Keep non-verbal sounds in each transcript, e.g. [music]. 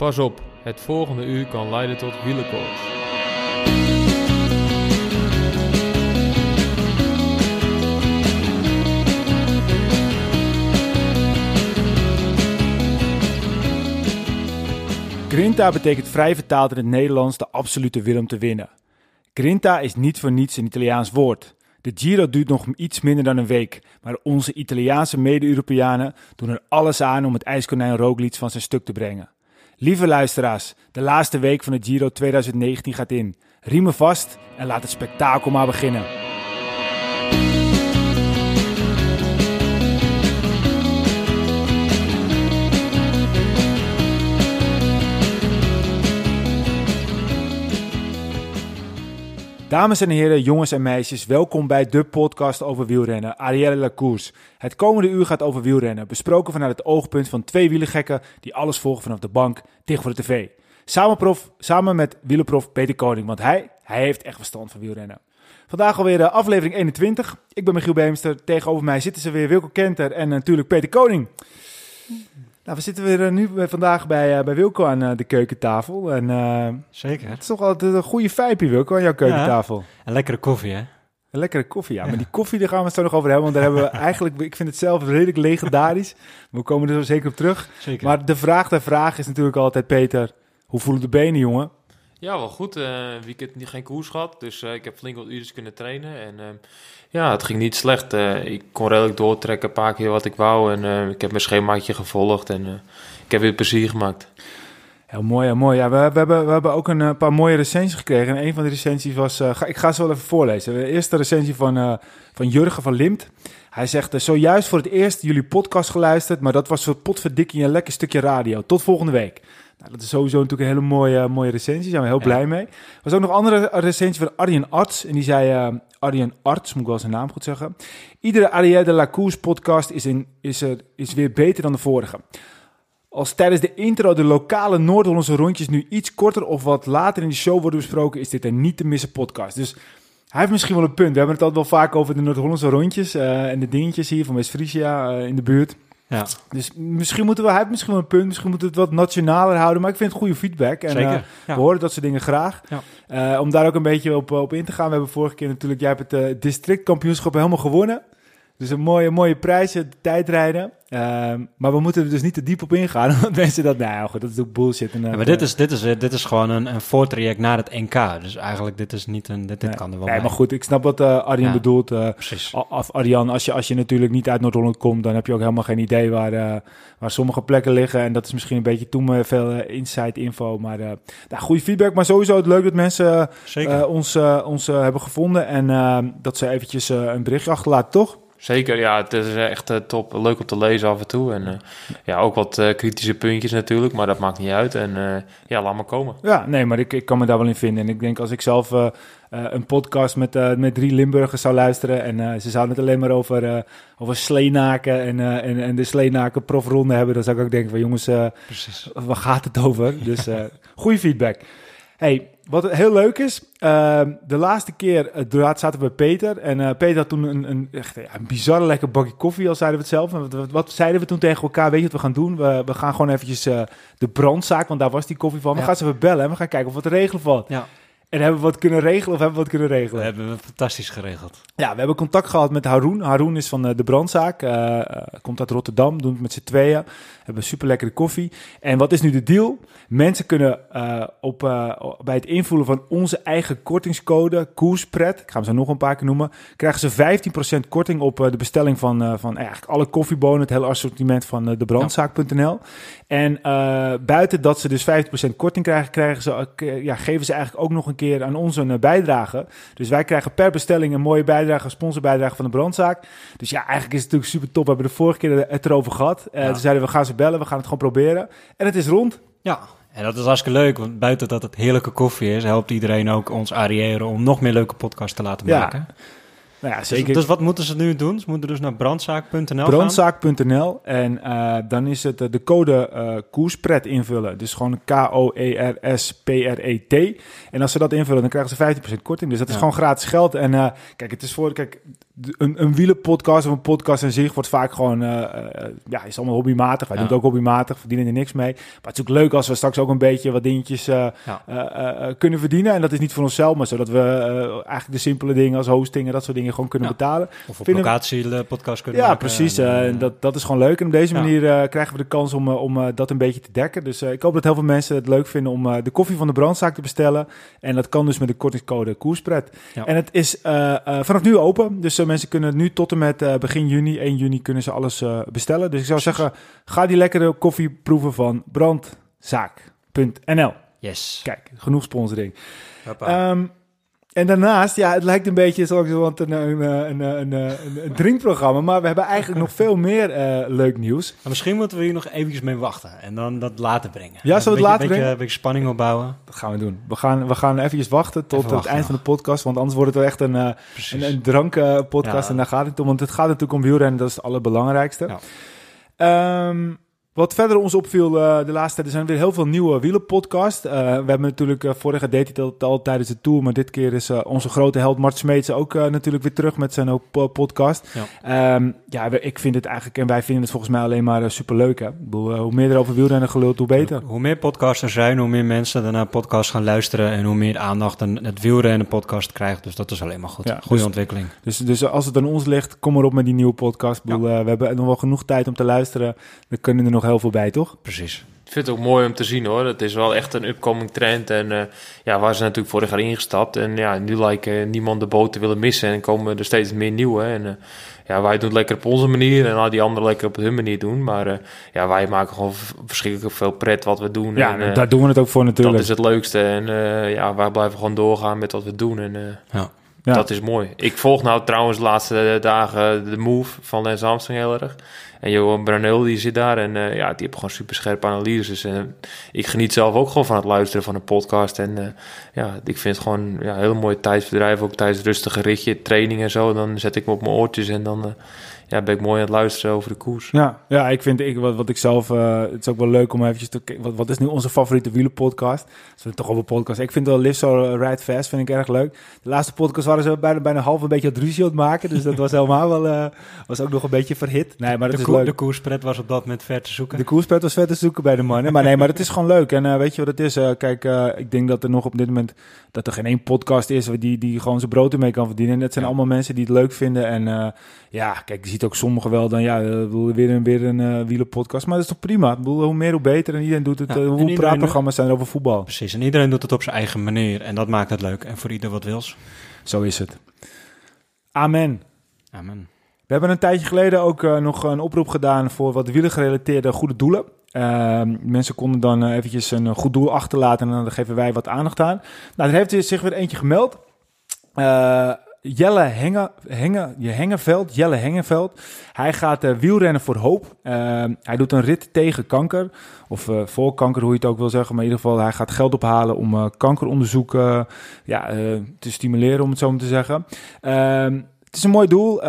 Pas op, het volgende uur kan leiden tot wielenkoorts. Grinta betekent vrij vertaald in het Nederlands de absolute wil om te winnen. Grinta is niet voor niets een Italiaans woord. De Giro duurt nog iets minder dan een week, maar onze Italiaanse mede-Europeanen doen er alles aan om het ijskonijn Roglic van zijn stuk te brengen. Lieve luisteraars, de laatste week van de Giro 2019 gaat in. Riemen vast en laat het spektakel maar beginnen. Dames en heren, jongens en meisjes, welkom bij de podcast over wielrennen, Arielle Lacours. Het komende uur gaat over wielrennen, besproken vanuit het oogpunt van twee wielergekken die alles volgen vanaf de bank tegen de tv. Samen, prof, samen met wielerprof Peter Koning, want hij, hij heeft echt verstand van wielrennen. Vandaag alweer de aflevering 21. Ik ben Michiel Beemster, tegenover mij zitten ze weer Wilco Kenter en natuurlijk Peter Koning. Nou, we zitten weer eh, nu vandaag bij, eh, bij Wilco aan eh, de keukentafel. En Zeker. het is toch altijd een goede vijpje, Wilco, aan jouw keukentafel. En lekkere koffie, hè? Een lekkere koffie, ja. Ja. Maar die koffie, daar gaan we het zo nog over hebben. Want daar hebben we [laughs] eigenlijk, ik vind het zelf redelijk legendarisch. We komen er zo zeker op terug. Zeker. Maar de vraag der vraag is natuurlijk altijd, Peter, hoe voelen de benen, jongen? Ja, wel goed. eh weekend niet, geen koers gehad, dus eh, ik heb flink wat uurtjes kunnen trainen. En eh, ja, het ging niet slecht. Ik kon redelijk doortrekken, een paar keer wat ik wou. En ik heb mijn schemaatje gevolgd en ik heb weer plezier gemaakt. Heel mooi, heel mooi. Ja, we, we, hebben, we hebben ook een paar mooie recensies gekregen. En een van die recensies was, ik ga ze wel even voorlezen. De eerste recensie van, van Jurgen van Limt. Hij zegt, zojuist voor het eerst jullie podcast geluisterd, maar dat was voor potverdikking een lekker stukje radio. Tot volgende week. Nou, dat is sowieso natuurlijk een hele mooie, mooie recensie. Daar zijn we heel blij mee. Er was ook nog een andere recensie van Arjen Arts. En die zei, eh Arjen Arts, moet ik wel zijn naam goed zeggen. Iedere Ariel de la Course podcast is, in, is, er, is weer beter dan de vorige. Als tijdens de intro de lokale Noord-Hollandse rondjes nu iets korter of wat later in de show worden besproken, is dit een niet te missen podcast. Dus hij heeft misschien wel een punt. We hebben het altijd wel vaak over de Noord-Hollandse rondjes eh, en de dingetjes hier van West-Friesia eh, in de buurt. Ja, Dus misschien moeten we, hij heeft misschien wel een punt, misschien moeten we het wat nationaler houden, maar ik vind het goede feedback. En, eh, zeker. ja. we horen dat soort dingen graag. Ja. Eh, om daar ook een beetje op, op in te gaan. We hebben vorige keer natuurlijk, jij hebt het eh, districtkampioenschap helemaal gewonnen. Dus een mooie, mooie prijs, het tijdrijden. Ehm, maar we moeten er dus niet te diep op ingaan. [laughs] Want mensen dat, nou ja, goed, dat is ook bullshit. En, Ja, maar dit eh, is, dit is, dit is gewoon een, een voortraject naar het NK. Dus eigenlijk, dit is niet een... Dit, dit nee, kan er wel Nee, bij. maar goed, ik snap wat eh Arjen Ja. bedoelt. eh, Precies. Of Arjan, als je, als je natuurlijk niet uit Noord-Holland komt, dan heb je ook helemaal geen idee waar, eh, waar sommige plekken liggen. En dat is misschien een beetje toen eh, veel eh, inside info. Maar eh nou, goede feedback. Maar sowieso het leuk dat mensen eh, eh, ons, eh, ons eh, hebben gevonden. En eh, dat ze eventjes eh, een berichtje achterlaten, toch? Zeker, ja, het is echt eh, top. Leuk om te lezen af en toe. En eh, ja, ook wat eh, kritische puntjes natuurlijk, maar dat maakt niet uit. En eh, ja, laat maar komen. Ja, nee, maar ik, ik kan me daar wel in vinden. En ik denk als ik zelf eh, eh, een podcast met, eh, met drie Limburgers zou luisteren... en eh, ze zouden het alleen maar over, eh over sleenaken en, eh, en, en de sleenaken profronde hebben... dan zou ik ook denken van jongens... eh. Waar gaat het over? Dus eh goede feedback. Hey, wat heel leuk is, eh, de laatste keer uh, zaten we bij Peter. En eh, Peter had toen een, een, echt, ja, een bizarre lekker bakje koffie, al zeiden we het zelf. En wat, zeiden we toen tegen elkaar? Weet je wat we gaan doen? We, we gaan gewoon eventjes eh, de brandzaak, want daar was die koffie van. We Ja. gaan ze even bellen en we gaan kijken of te regelen valt. Ja, En hebben we wat kunnen regelen of hebben we wat kunnen we regelen? hebben het fantastisch geregeld. Ja, we hebben contact gehad met Haroon. Haroon is van eh, de brandzaak. eh, eh, komt uit Rotterdam, doen het met z'n tweeën. Hebben super lekkere koffie. En wat is nu de deal? Mensen kunnen op, bij het invullen van onze eigen kortingscode, Koerspret, ik ga hem zo nog een paar keer noemen, krijgen ze 15% korting op de bestelling van, van eigenlijk alle koffiebonen, het hele assortiment van eh, debrandzaak.nl. En eh, buiten dat ze dus 15% korting krijgen, krijgen ze, eh, ja, geven ze eigenlijk ook nog een keer aan ons een eh, bijdrage. Dus wij krijgen per bestelling een mooie bijdrage, een sponsorbijdrage van de brandzaak. Dus ja, eigenlijk is het natuurlijk super top. We hebben de vorige keer het erover gehad. Eh Ja. Toen zeiden we, we gaan ze bellen, we gaan het gewoon proberen. En het is rond. Ja, en dat is hartstikke leuk. Want buiten dat het heerlijke koffie is, helpt iedereen ook ons ariëren om nog meer leuke podcasts te laten Ja, maken. Nou ja, Dus, zeker. dus wat moeten ze nu doen? Ze moeten dus naar brandzaak.nl gaan. Brandzaak.nl en eh, dan is het eh, de code eh koerspret invullen. Dus gewoon E K-O-E-R-S-P-R-E-T. En als ze dat invullen, dan krijgen ze 15% korting. Dus dat is Ja. gewoon gratis geld. En eh, kijk, het is voor, kijk, een, een wielenpodcast of een podcast aan zich wordt vaak gewoon, eh, eh, ja, is allemaal hobbymatig. Wij Ja. doen het ook hobbymatig, verdienen er niks mee. Maar het is ook leuk als we straks ook een beetje wat dingetjes eh, Ja. kunnen verdienen. En dat is niet voor onszelf, maar zodat we eigenlijk de simpele dingen als hosting en dat soort dingen gewoon kunnen Ja. betalen. Of op Vinden- locatie eh, podcast kunnen Ja, maken. precies. En, en dat, dat is gewoon leuk. En op deze manier krijgen we de kans om, om dat een beetje te dekken. Dus ik hoop dat heel veel mensen het leuk vinden om de koffie van de brandzaak te bestellen. En dat kan dus met de kortingscode Koerspret. En het is vanaf nu open. Dus mensen kunnen nu tot en met eh, begin juni, 1 juni, kunnen ze alles eh, bestellen. Dus ik zou zeggen, ga die lekkere koffie proeven van brandzaak.nl. Yes. Kijk, genoeg sponsoring. Hoppa. En daarnaast, ja, het lijkt een beetje zoals een, een, een, een, een, een drinkprogramma, maar we hebben eigenlijk nog veel meer eh, leuk nieuws. Maar misschien moeten we hier nog eventjes mee wachten en dan dat later brengen. Ja, we het later brengen? Een beetje spanning opbouwen. Dat gaan we doen. We gaan, we gaan eventjes wachten tot Even het eind van de podcast, want anders wordt het wel echt een, eh, een, een drankpodcast Ja. en daar gaat het om. Want het gaat natuurlijk om wielrennen, dat is het allerbelangrijkste. Ja. Ehm, wat verder ons opviel eh, de laatste tijd, er zijn weer heel veel nieuwe wielenpodcasts. Eh, we hebben natuurlijk, uh, vorige deed hij het al tijdens de tour, maar dit keer is eh, onze grote held Mart Smeets ook eh, natuurlijk weer terug met zijn eh, podcast. Ja. Ehm, ja, we- ik vind het eigenlijk, en wij vinden het volgens mij alleen maar super leuk. Hè? Bedoel, eh, hoe meer er over wielrennen geluld, hoe beter. Hoe meer podcasts er zijn, hoe meer mensen daarna podcasts gaan luisteren en hoe meer aandacht een, het wielrennen podcast krijgt. Dus dat is alleen maar goed. Ja, Goede dus- ontwikkeling. Dus, dus als het aan ons ligt, kom erop met die nieuwe podcast. Bedoel, eh, we hebben nog wel genoeg tijd om te luisteren. Er kunnen er nog heel veel bij, toch? Precies. Ik vind het ook mooi om te zien hoor. Het is wel echt een upcoming trend. En eh, ja, waar ze natuurlijk vorig jaar ingestapt. En ja, nu lijkt eh, niemand de boot te willen missen. En komen er steeds meer nieuwe. En eh, ja, wij doen het lekker op onze manier. En al die anderen lekker op hun manier doen. Maar eh, ja, wij maken gewoon verschrikkelijk veel pret wat we doen. Ja, en, eh, daar doen we het ook voor natuurlijk. dat is het leukste. En eh, ja, wij blijven gewoon doorgaan met wat we doen. En eh, Ja. Ja. dat is mooi. Ik volg nou trouwens de laatste dagen de move van Lens Armstrong heel erg. En Johan Branel die zit daar en eh, ja, die heeft gewoon super scherpe analyses. En ik geniet zelf ook gewoon van het luisteren van een podcast. En eh, ja, ik vind het gewoon ja, een hele mooie tijdsbedrijf. Ook tijdens rustige ritje, training en zo. Dan zet ik me op mijn oortjes en dan eh, ja, ben ik mooi aan het luisteren over de koers. Ja, ja ik vind ik, wat, wat ik zelf. eh, het is ook wel leuk om eventjes te kijken. Wat, wat is nu onze favoriete wielenpodcast? We het toch over podcast. Ik vind wel Live So Ride Fast vind ik erg leuk. De laatste podcast waren ze bijna, bijna half een beetje het ruzie aan het maken. Dus dat was [laughs] helemaal wel. eh, was ook nog een beetje verhit. Nee, maar dat De, is leuk. de koerspret was op dat moment ver te zoeken. De koerspet was vet te zoeken bij de mannen. Maar nee, maar het is gewoon leuk. En eh, weet je wat het is? Eh, kijk, eh, ik denk dat er nog op dit moment... dat er geen één podcast is die, die gewoon zijn brood ermee kan verdienen. En dat zijn Ja. allemaal mensen die het leuk vinden. En eh, ja, kijk, je ziet ook sommigen wel dan... ja, eh, weer een, weer een eh wielerpodcast. Maar dat is toch prima? Ik bedoel, hoe meer, hoe beter. En iedereen doet het. Ja, eh, hoe iedereen- praatprogramma's zijn er over voetbal? Precies. En iedereen doet het op zijn eigen manier. En dat maakt het leuk. En voor ieder wat wils. Zo is het. Amen. Amen. We hebben een tijdje geleden ook nog een oproep gedaan voor wat wielergerelateerde goede doelen. Ehm, mensen konden dan eventjes een goed doel achterlaten en dan geven wij wat aandacht aan. Nou, er heeft zich weer eentje gemeld. Jelle Henge, Henge, Hengeveld, Jelle Hengeveld. Hij gaat eh, wielrennen voor hoop. Ehm, hij doet een rit tegen kanker. Of eh, voor kanker, hoe je het ook wil zeggen. Maar in ieder geval, hij gaat geld ophalen om eh, kankeronderzoeken ja, te stimuleren, om het zo maar te zeggen. Ehm, het is een mooi doel.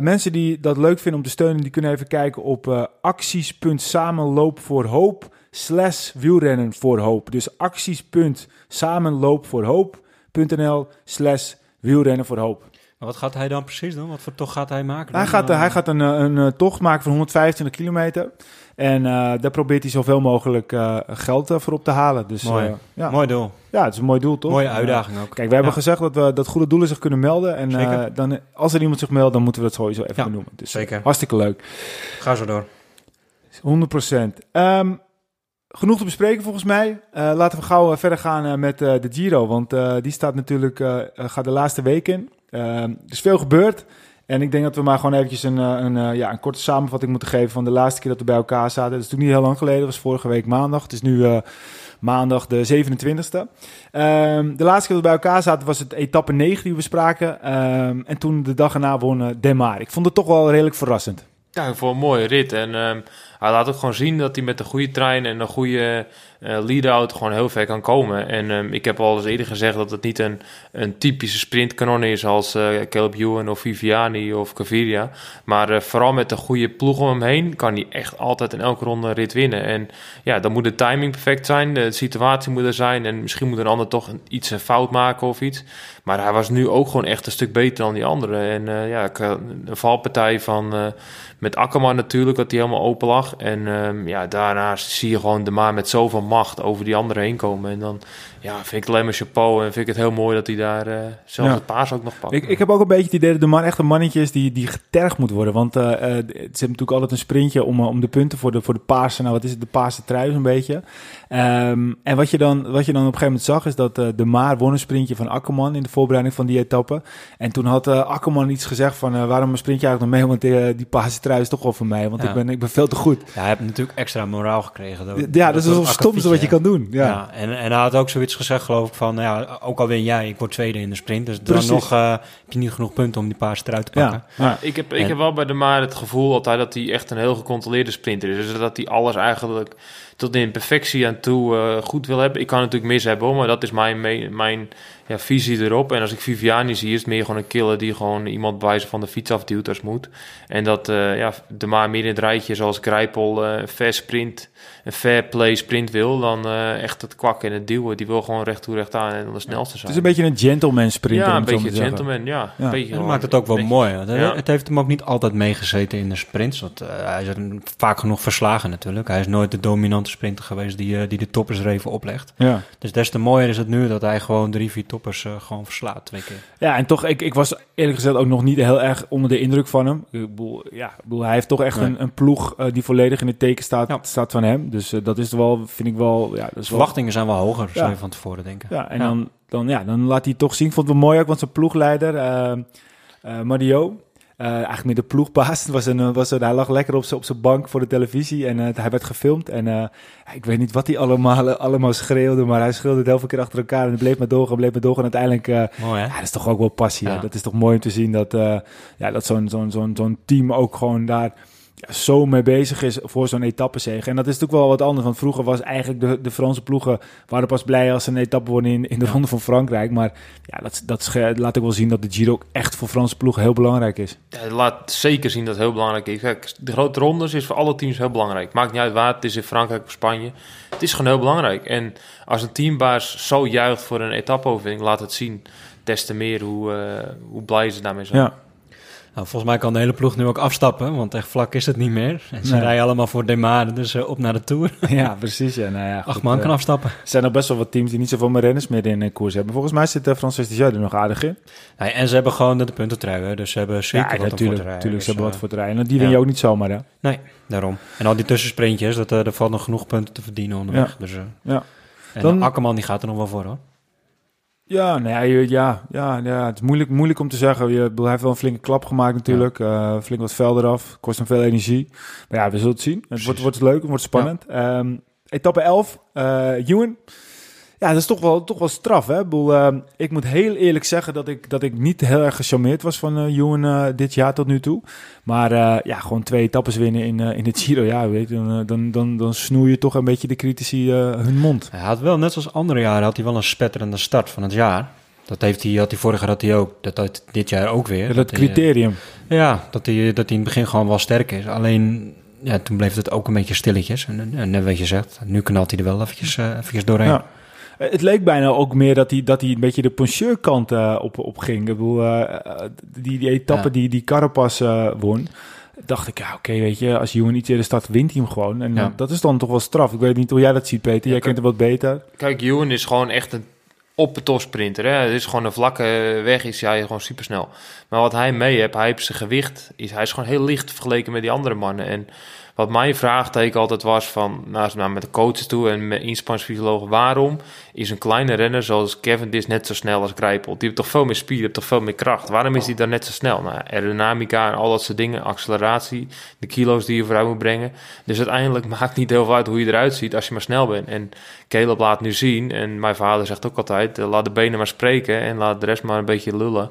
Mensen die dat leuk vinden om te steunen, die kunnen even kijken op eh acties.samenloop voor hoop slash wielrennen voor hoop. Dus acties.samenloop voor hoop.nl slash wielrennen voor hoop. Maar wat gaat hij dan precies doen? Wat voor tocht gaat hij maken? Hij gaat, eh, Eh, hij gaat een, eh, een, tocht maken van 125 kilometer. En daar probeert hij zoveel mogelijk geld voor op te halen. Dus Mooi. ja. Mooi doel. ja, het is een mooi doel, toch? Mooie uitdaging ook. Kijk, we hebben Ja. gezegd dat, we, dat goede doelen zich kunnen melden. En dan, als er iemand zich meldt, dan moeten we dat sowieso even Ja, benoemen. Dus zeker. hartstikke leuk. Ga zo door. 100 procent. Ehm, genoeg te bespreken volgens mij. Eh, laten we gauw eh, verder gaan eh, met de Giro. Want die staat natuurlijk, gaat de laatste week in. Ehm, er is veel gebeurd. En ik denk dat we maar gewoon eventjes een, een, ja, een korte samenvatting moeten geven van de laatste keer dat we bij elkaar zaten. Dat is natuurlijk niet heel lang geleden. Dat was vorige week maandag. Het is nu maandag de 27e. Ehm, de laatste keer dat we bij elkaar zaten was het etappe 9 die we bespraken. Ehm, en toen de dag erna won eh, Demar. Ik vond het toch wel redelijk verrassend. Ja, voor een mooie rit. En hij laat ook gewoon zien dat hij met een goede trein en een goede uh, lead-out gewoon heel ver kan komen. En um, ik heb al eens eerder gezegd dat het niet een, een typische sprintkanon is als uh, Caleb Ewan of Viviani of Caviria. Maar uh, vooral met een goede ploeg om hem heen kan hij echt altijd in elke ronde rit winnen. En ja, dan moet de timing perfect zijn, de situatie moet er zijn en misschien moet een ander toch een, iets een fout maken of iets. Maar hij was nu ook gewoon echt een stuk beter dan die anderen. En ja, een valpartij van met Akkerman natuurlijk, dat hij helemaal open lag. En um, ja, daarna zie je gewoon de maan met zoveel macht over die anderen heen komen. En dan ja, vind ik alleen maar chapeau en vind ik het heel mooi dat hij daar uh, zelf ja. het paas ook nog pakt. Ik, ik heb ook een beetje het idee dat de man echt een mannetje is die, die getergd moet worden. Want uh, uh, ze hebben natuurlijk altijd een sprintje om, om de punten voor de, voor de paarse, nou wat is het, de paarse trui een beetje. Um, en wat je, dan, wat je dan op een gegeven moment zag is dat uh, de Maar won een sprintje van Akkerman in de voorbereiding van die etappe. En toen had uh, Akkerman iets gezegd van uh, waarom sprint je eigenlijk nog mee, want uh, die paarse trui is toch wel voor mij, want ja. ik, ben, ik ben veel te goed. Ja, hij heeft natuurlijk extra moraal gekregen. Ja, dat, dat is het stomste wat je kan doen. Ja, ja en, en hij had ook zoiets gezegd geloof ik van, ja, ook al win jij, ik word tweede in de sprint. Dus dan nog uh, heb je niet genoeg punten om die paarse trui te pakken. Ja. ja. Ik, heb, ik en, heb wel bij de Maar het gevoel altijd dat hij echt een heel gecontroleerde sprinter is. Dus dat hij alles eigenlijk tot in perfectie aan toe uh, goed wil hebben. Ik kan natuurlijk mis hebben, hoor, maar dat is mijn, mijn ja, visie erop. En als ik Viviani zie, is het meer gewoon een killer die gewoon iemand bij ze van de fiets afduwt als moet. En dat uh, ja, de maar meer in het rijtje, zoals Grijpel, uh, fair sprint, een fair play sprint wil, dan uh, echt het kwakken en het duwen. Die wil gewoon recht toe recht aan en de snelste zijn. Het is een beetje een gentleman sprint. Ja, een beetje gentleman, ja. ja. Beetje dat maakt het ook wel beetje, mooi. Ja. Het heeft hem ook niet altijd meegezeten in de sprints. Want, hij is er vaak genoeg verslagen natuurlijk. Hij is nooit de dominante sprinter geweest die, die de toppers er even oplegt. Ja. Dus des te mooier is het nu dat hij gewoon drie, vier toppers uh, gewoon verslaat twee keer. Ja, en toch, ik, ik was eerlijk gezegd ook nog niet heel erg onder de indruk van hem. Ik bedoel, ja, ik bedoel, hij heeft toch echt nee. een, een, ploeg uh, die volledig in het teken staat, ja. staat van hem. Dus uh, dat is wel, vind ik wel... Ja, dat Verwachtingen wel... zijn wel hoger, zou je van tevoren denken. Ja, en Dan, dan, ja, dan laat hij toch zien. Ik vond het wel mooi ook, want zijn ploegleider, Mario... Uh, eigenlijk meer de ploegbaas. [laughs] Was een, was een, hij lag lekker op zijn bank voor de televisie en hij werd gefilmd. En ik weet niet wat hij allemaal, [laughs] allemaal schreeuwde, maar hij schreeuwde het heel veel keer achter elkaar. En het bleef maar doorgaan, bleef maar doorgaan. En uiteindelijk, mooi, ja, dat is toch ook wel passie. Ja. Dat is toch mooi om te zien dat, ja, dat zo'n zo'n zo'n zo'n team ook gewoon daar ja, zo mee bezig is voor zo'n etappezege. En dat is natuurlijk wel wat anders. Want vroeger was eigenlijk de, de Franse ploegen... waren pas blij als ze een etappe wonnen in, in de Ronde van Frankrijk. Maar ja, dat, dat laat ik wel zien dat de Giro ook echt voor Franse ploegen heel belangrijk is. Ja, laat zeker zien dat het heel belangrijk is. Kijk, de grote rondes is voor alle teams heel belangrijk. Maakt niet uit waar het is in Frankrijk of Spanje. Het is gewoon heel belangrijk. En als een teambaas zo juicht voor een etappe-overwinning... laat het zien des te meer hoe, uh, hoe blij ze daarmee zijn. Ja. Nou, volgens mij kan de hele ploeg nu ook afstappen, want echt vlak is het niet meer. En ze nee. rijden allemaal voor Demare, dus uh, op naar de Tour. [laughs] Ja, precies. Ja, nou ja, Acht man uh, kan afstappen. Er zijn nog best wel wat teams die niet zoveel meer renners meer in uh, koers hebben. Volgens mij zit uh, Francis de er nog aardig in. Ja, en ze hebben gewoon de, de puntentrui, dus ze hebben zeker ja, wat natuurlijk, voor te rijden. Tuurlijk, dus, ze hebben wat voor te rijden. En die win je ook niet zomaar, hè? Nee, daarom. En al die tussensprintjes, dat, er valt nog genoeg punten te verdienen onderweg. Dus, ja. En Dan, Akkerman die gaat er nog wel voor, hoor. Ja, nee, ja, ja, ja, het is moeilijk, moeilijk om te zeggen. Je, hij heeft wel een flinke klap gemaakt natuurlijk. Ja. Uh, flink wat vel eraf. Kost hem veel energie. Maar ja, we zullen het zien. Het wordt, wordt leuk, het wordt spannend. Ja. Um, etappe 11, uh, Ewan. Ja, dat is toch wel, toch wel straf. Hè? Ik, bedoel, uh, ik moet heel eerlijk zeggen dat ik, dat ik niet heel erg gecharmeerd was van uh, Ewan uh, dit jaar tot nu toe. Maar ja, gewoon twee etappes winnen in, in het Giro. Ja, weet je, dan, dan, dan, dan snoei je toch een beetje de critici hun mond. Hij had wel, net zoals andere jaren, had hij wel een spetterende start van het jaar. Dat heeft hij, had hij vorig jaar had hij ook. Dat had dit jaar ook weer. Ja, dat, criterium. Hij, ja, dat hij, dat hij in het begin gewoon wel sterk is. Alleen, ja, toen bleef het ook een beetje stilletjes. En, en net wat je zegt, nu knalt hij er wel eventjes, eventjes doorheen. Ja. Het leek bijna ook meer dat hij, dat hij een beetje de poncheurkant uh, op, op ging. Ik bedoel, uh, die, die etappe ja. die, die Carapaz uh, won, dacht ik, ja, oké, okay, weet je, als Ewan iets eerder staat, wint hij hem gewoon. En ja. dat is dan toch wel straf. Ik weet niet hoe jij dat ziet, Peter. Jij ja, kent hem wat beter. Kijk, Ewan is gewoon echt een op een topsprinter. Hè? Het is gewoon een vlakke weg, is hij gewoon supersnel. Maar wat hij mee heeft, hij heeft zijn gewicht, is, hij is gewoon heel licht vergeleken met die andere mannen. En wat mijn vraagteken altijd was van, nou, met de coaches toe en met inspanningsfysiologen, waarom is een kleine renner zoals Kevin Dis net zo snel als Grijpel? Die heeft toch veel meer speed, heeft toch veel meer kracht. Waarom is hij dan net zo snel? Nou, aerodynamica en al dat soort dingen, acceleratie, de kilo's die je vooruit moet brengen. Dus uiteindelijk [laughs] maakt niet heel veel uit hoe je eruit ziet als je maar snel bent. En Caleb laat nu zien, en mijn vader zegt ook altijd, laat de benen maar spreken en laat de rest maar een beetje lullen.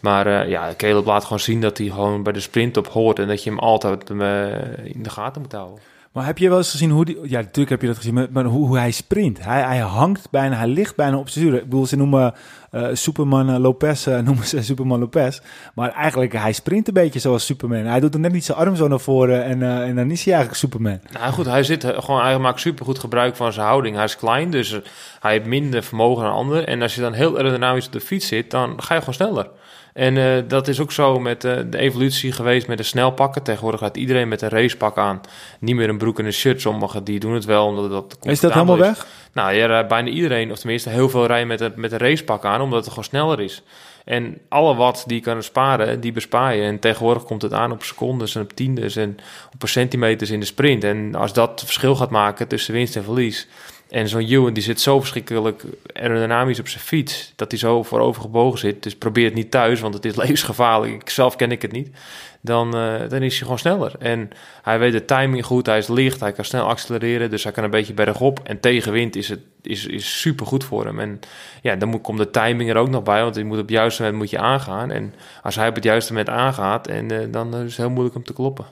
Maar uh, ja, Caleb laat gewoon zien dat hij gewoon bij de sprint op hoort en dat je hem altijd uh, in de gaten moet houden. Maar heb je wel eens gezien hoe die... Ja, natuurlijk heb je dat gezien, maar, hoe, hoe hij sprint. Hij, hij hangt bijna, hij ligt bijna op zijn zuur. Ik bedoel, ze noemen eh Superman eh, Lopez, eh, [laughs] noemen ze Superman Lopez. Maar eigenlijk, hij sprint een beetje zoals Superman. Hij doet er net niet zijn arm zo naar voren en, en dan is hij eigenlijk Superman. Nou goed, hij, zit, gewoon, hij maakt supergoed gebruik van zijn houding. Hij is klein, dus hij heeft minder vermogen dan anderen. En als je dan heel aerodynamisch op de fiets zit, dan ga je gewoon sneller. En eh, dat is ook zo met eh, de evolutie geweest met de snelpakken. Tegenwoordig gaat iedereen met een racepak aan. Niet meer een broek en een shirt. Sommigen die doen het wel, omdat dat Is dat helemaal weg? Nou, ja, bijna iedereen, of tenminste heel veel rijden met een, met een racepak aan, omdat het gewoon sneller is. En alle wat die je kan sparen, die bespaar je. En tegenwoordig komt het aan op secondes en op tiendes en op centimeters in de sprint. En als dat verschil gaat maken tussen winst en verlies. En zo'n Ewan die zit zo verschrikkelijk aerodynamisch op zijn fiets, dat hij zo voorover gebogen zit. Dus probeer het niet thuis, want het is [laughs] levensgevaarlijk. Ik, zelf ken ik het niet. Dan, eh, dan is hij gewoon sneller. En hij weet de timing goed, hij is licht, hij kan snel accelereren. Dus hij kan een beetje bergop. En tegenwind is het is, is super goed voor hem. En ja, dan moet, komt de timing er ook nog bij, want je moet op het juiste moment moet je aangaan. En als hij op het juiste moment aangaat, en, eh, dan is het heel moeilijk om te kloppen.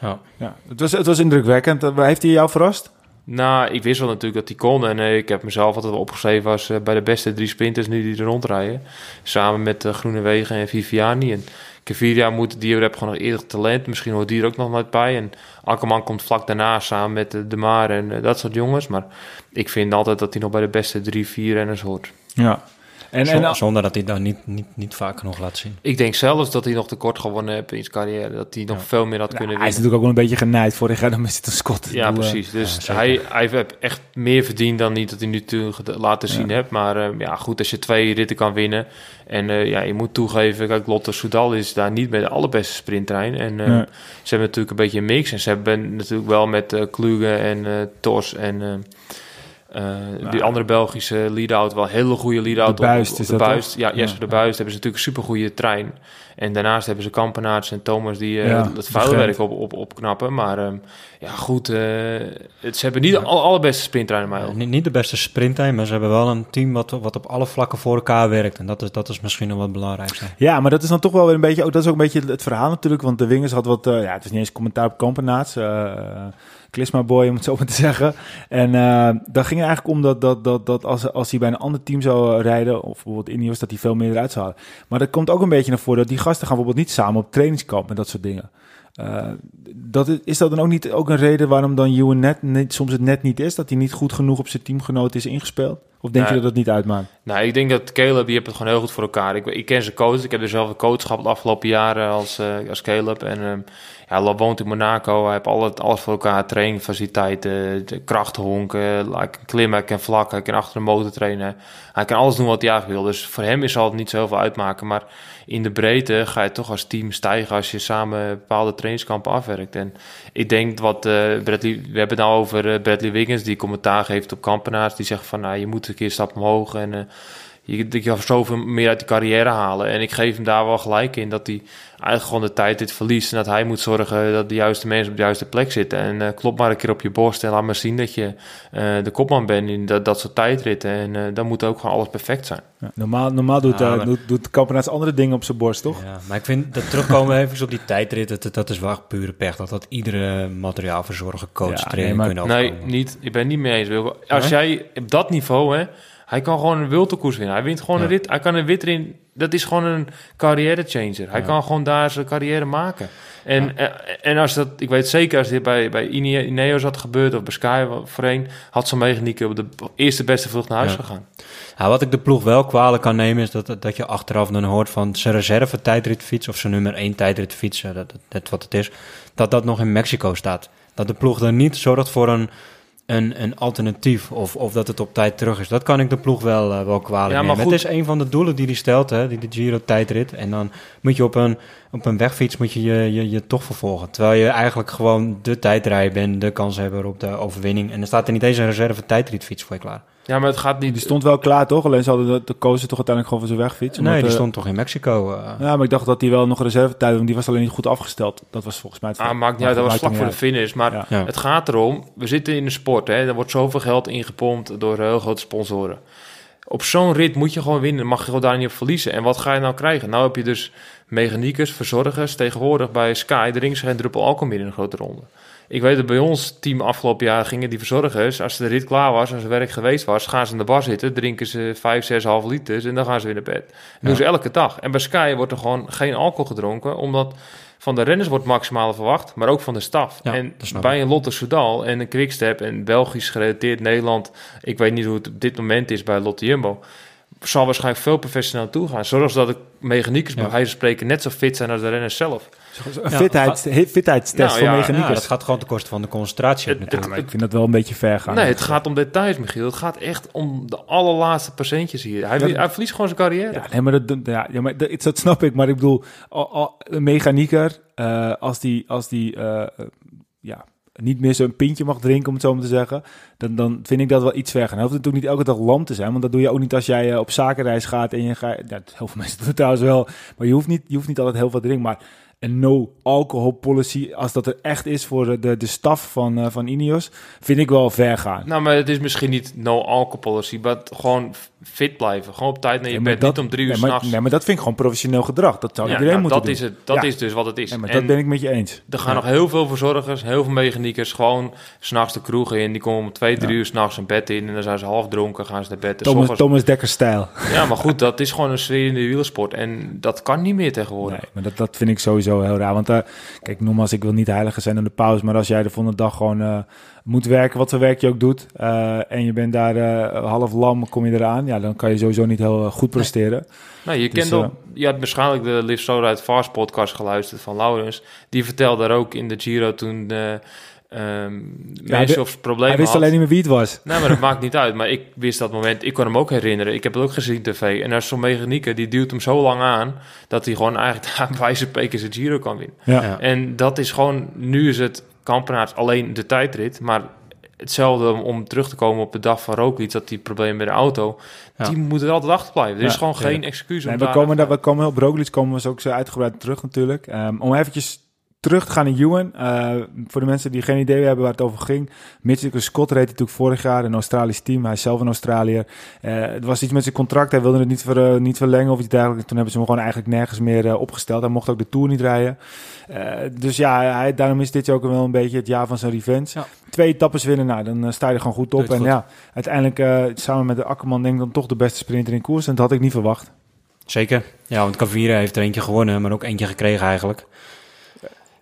Ja. Ja, het was, het was indrukwekkend. Eh, Heeft hij jou verrast? Nou, ik wist wel natuurlijk dat hij kon. En eh, ik heb mezelf altijd wel opgeschreven als eh, bij de beste drie sprinters nu die er rondrijden. Samen met uh, Groenewegen en Viviani. En Caviria moet, die heb gewoon nog eerder talent. Misschien hoort die er ook nog wat bij. En Akkerman komt vlak daarna samen met De Maar en dat soort jongens. Maar ik vind altijd dat hij nog bij de beste drie, vier renners hoort. Ja. En, en, Zonder dat hij dat niet, niet, niet vaak genoeg laat zien. Ik denk zelfs dat hij nog tekort gewonnen heeft in zijn carrière. Dat hij nog ja. veel meer had ja, kunnen hij winnen. is natuurlijk ook wel een beetje genaaid vorig jaar. Dan is het een Scott. Ja, bedoel, precies. Dus ja, hij, hij heeft echt meer verdiend dan niet dat hij nu toe laten zien heeft. Maar uh, ja, goed, als je twee ritten kan winnen. En uh, ja, je moet toegeven, kijk, Lotte Soudal is daar niet bij de allerbeste sprinttrein. En uh, ze hebben natuurlijk een beetje een mix. En ze hebben natuurlijk wel met Kluge en Tors en... Uh, nou, die andere Belgische lead-out, wel hele goede lead-out. De buist, op, op de buist. Ja, Jesper ja. de Buist hebben ze natuurlijk een supergoeie trein. En daarnaast hebben ze Kampenaerts en Thomas die uh, ja, het vuilwerk op, op, opknappen. Maar um, ja, goed, uh, het, ze hebben niet de alle, allerbeste sprinttrein mij. niet, niet de beste sprinttrein, maar ze hebben wel een team wat, wat op alle vlakken voor elkaar werkt. En dat is, dat is misschien nog wat belangrijkste. Ja, maar dat is dan toch wel weer een beetje, ook, dat is ook een beetje het verhaal natuurlijk. Want de Wingers had wat, uh, ja, het is niet eens commentaar op Kampenaerts. Klisma boy, om het zo maar te zeggen. En uh, dan ging het eigenlijk om dat, dat, dat, dat als, als hij bij een ander team zou rijden, of bijvoorbeeld Ineos, dat hij veel meer eruit zou halen. Maar dat komt ook een beetje naar voren dat die gasten gaan bijvoorbeeld niet samen op trainingskamp en dat soort dingen. Uh, dat is, is dat dan ook niet ook een reden waarom dan Ewan net, net soms het net niet is? Dat hij niet goed genoeg op zijn teamgenoot is ingespeeld? Of denk je dat dat niet uitmaakt? Nou, ik denk dat Caleb, die het gewoon heel goed voor elkaar. Ik, ik ken zijn coach, ik heb dezelfde coachschap de afgelopen jaren als, uh, als Caleb. En uh, ja, woont in Monaco, hij heeft alles, alles voor elkaar. Trainingfaciliteiten, krachthonken, hij kan klimmen, hij kan vlakken, hij kan achter de motor trainen. Hij kan alles doen wat hij eigenlijk wil. Dus voor hem zal het niet zoveel uitmaken. Maar in de breedte ga je toch als team stijgen als je samen bepaalde trainingskampen afwerkt. En ik denk wat uh, Bradley, we hebben het nou over uh, Bradley Wiggins, die commentaar geeft op kampenaars. Die zegt van, nou, je moet een keer stap omhoog en uh, je, je kan zoveel meer uit de carrière halen. En ik geef hem daar wel gelijk in dat hij eigenlijk gewoon de tijd dit verliest. En dat hij moet zorgen dat de juiste mensen op de juiste plek zitten. En uh, klop maar een keer op je borst en laat maar zien dat je uh, de kopman bent in dat, dat soort tijdritten. En uh, dan moet ook gewoon alles perfect zijn. Ja, normaal normaal doet, ja, maar... doet, doet Kampenaars andere dingen op zijn borst, toch? Ja, maar ik vind dat terugkomen [laughs] even op die tijdritten, dat, dat is wel pure pech. Dat dat iedere materiaalverzorger, coach, ja, trainer nee, maar, kunnen Nee, niet, ik ben het niet mee eens. Als jij op dat niveau, hè, hij kan gewoon een wiltekoers winnen. Hij wint gewoon een rit. Hij kan een wit erin. Dat is gewoon een carrière changer. Hij kan gewoon daar zijn carrière maken. En, ja. en als dat, ik weet zeker, als dit bij, bij Ineos had gebeurd of bij Sky voorheen, had zo'n mechaniek op de eerste beste vlucht naar huis gegaan. Ja, wat ik de ploeg wel kwalijk kan nemen, is dat, dat je achteraf dan hoort van zijn reserve tijdritfiets of zijn nummer 1 tijdritfiets, dat, dat, dat wat het is, dat dat nog in Mexico staat. Dat de ploeg dan niet zorgt voor een een, een alternatief of, of dat het op tijd terug is. Dat kan ik de ploeg wel, uh, wel kwalijk ja, nemen. Het is een van de doelen die hij stelt, hè, die de Giro-tijdrit. En dan moet je op een, op een wegfiets moet je, je, je, je toch vervolgen. Terwijl je eigenlijk gewoon de tijdrijder bent, de kanshebber op de overwinning. En er staat er niet eens een reserve tijdritfiets voor je klaar. Ja, maar het gaat niet... Die stond wel klaar, toch? Alleen ze hadden de, de kozen toch uiteindelijk gewoon voor zijn wegfiets? Nee, die uh, stond toch in Mexico? Uh... Ja, maar ik dacht dat hij wel nog reservetijd want die was alleen niet goed afgesteld. Dat was volgens mij het Ah, maakt niet uit, dat was vlak voor de finish. Maar ja. Ja. het gaat erom, we zitten in de sport, hè. Er wordt zoveel geld ingepompt door heel grote sponsoren. Op zo'n rit moet je gewoon winnen, mag je gewoon daar niet op verliezen. En wat ga je nou krijgen? Nou heb je dus mechaniekers, verzorgers, tegenwoordig bij Sky, er is geen druppel alcohol meer in een grote ronde. ik weet dat bij ons team afgelopen jaar gingen die verzorgers, als de rit klaar was en zijn werk geweest was, gaan ze in de bar zitten, drinken ze 5, 6, half liters en dan gaan ze weer naar bed. Dat doen Ja. ze elke dag. En bij Sky wordt er gewoon geen alcohol gedronken, omdat van de renners wordt maximaal verwacht, maar ook van de staf. Ja, en bij een Lotte Soudal en een Quickstep en Belgisch gerelateerd Nederland, ik weet niet hoe het op dit moment is bij Lotte Jumbo, zal waarschijnlijk veel professioneel toe gaan. Dat de mechaniekers bij Ja. wijze van spreken net zo fit zijn als de renners zelf. Een Ja, fitheids, fitheidstest Nou, voor ja, Ja, mechaniekers. dat gaat gewoon ten koste van de concentratie Het- natuurlijk. maar ik vind dat wel een beetje ver gaan. Nee, het gaat om details, Michiel. Het gaat echt om de allerlaatste patiëntjes hier. Hij, Ja, hij verliest gewoon zijn carrière. Ja, nee, maar dat, ja, ja, maar dat, dat snap ik. Maar ik bedoel, al, al- een mechanieker, eh, als die, als die eh, eh, ja, niet meer zo'n pintje mag drinken, om het zo maar te zeggen, dan, dan vind ik dat wel iets ver gaan. Hoeft natuurlijk niet elke dag lam te zijn, want dat doe je ook niet als jij eh, op zakenreis gaat en je gaat... Ja, heel veel [laughs] mensen doen het trouwens wel, maar je hoeft niet, je hoeft niet altijd heel veel te drinken. Maar een no-alcohol policy, als dat er echt is voor de, de staf van, eh, van Ineos, vind ik wel ver gaan. Nou, maar het is misschien niet no alcohol policy, maar gewoon fit blijven. Gewoon op tijd naar je bed, dat- niet om drie uur nee, s'nachts. nee, maar dat vind ik gewoon professioneel gedrag. Dat zou Ja, iedereen nou, moeten dat doen. Is het, dat Ja. is dus wat het is. Maar En dat ben ik met je eens. Er gaan nog heel veel verzorgers, heel veel mechaniekers gewoon s'nachts de kroegen in. Die komen om twee, drie uur s'nachts in bed in en dan zijn ze half dronken, gaan ze naar bed. Thomas, Thomas Dekker stijl. Ja, maar goed, dat is gewoon een sfeer in de wielersport en dat kan niet meer tegenwoordig. Nee, maar dat, dat vind ik sowieso heel raar. Want eh, kijk, nogmaals, ik wil niet heiliger zijn aan de pauze. Maar als jij de volgende dag gewoon eh, moet werken, wat voor werk je ook doet. eh, en je bent daar eh, half lam, kom je eraan. Ja, dan kan je sowieso niet heel eh, goed presteren. Nou, je, Dus, kent ook, je had waarschijnlijk de Live So Ride Fast podcast geluisterd van Laurens. Die vertelde daar ook in de Giro toen de ehm mensen of problemen Hij wist had. alleen niet meer wie het was. Nee, maar dat [laughs] maakt niet uit. Maar ik wist dat moment. Ik kon hem ook herinneren. Ik heb het ook gezien tv. En er is zo'n mechanieker, die duwt hem zo lang aan... dat hij gewoon eigenlijk daar bij zijn Giro kan winnen. Ja. Ja. En dat is gewoon... Nu is het kampionaat alleen de tijdrit. Maar hetzelfde om, terug te komen op de dag van Roglic... dat die probleem met de auto... Ja. die moet er altijd achterblijven. Er is Ja, gewoon geen excuus om we daar... komen, daar, we komen op Roglic komen we ook zo uitgebreid terug natuurlijk. Ehm, om eventjes terug te gaan naar Ewan. eh, voor de mensen die geen idee hebben waar het over ging. Mitchell Scott reed natuurlijk vorig jaar een Australisch team. Hij is zelf een Australiër. Eh het was iets met zijn contract. Hij wilde het niet, ver, eh, niet verlengen of iets dergelijks. Toen hebben ze hem gewoon eigenlijk nergens meer opgesteld. Hij mocht ook de Tour niet rijden. Eh, dus ja, hij, daarom is dit ook wel een beetje het jaar van zijn revenge. Ja. Twee etappes winnen, nou, dan sta je er gewoon goed op. En goed. ja, uiteindelijk eh, samen met de Akkerman denk ik dan toch de beste sprinter in koers. En dat had ik niet verwacht. Zeker. Ja, want Cavira heeft er eentje gewonnen, maar ook eentje gekregen eigenlijk.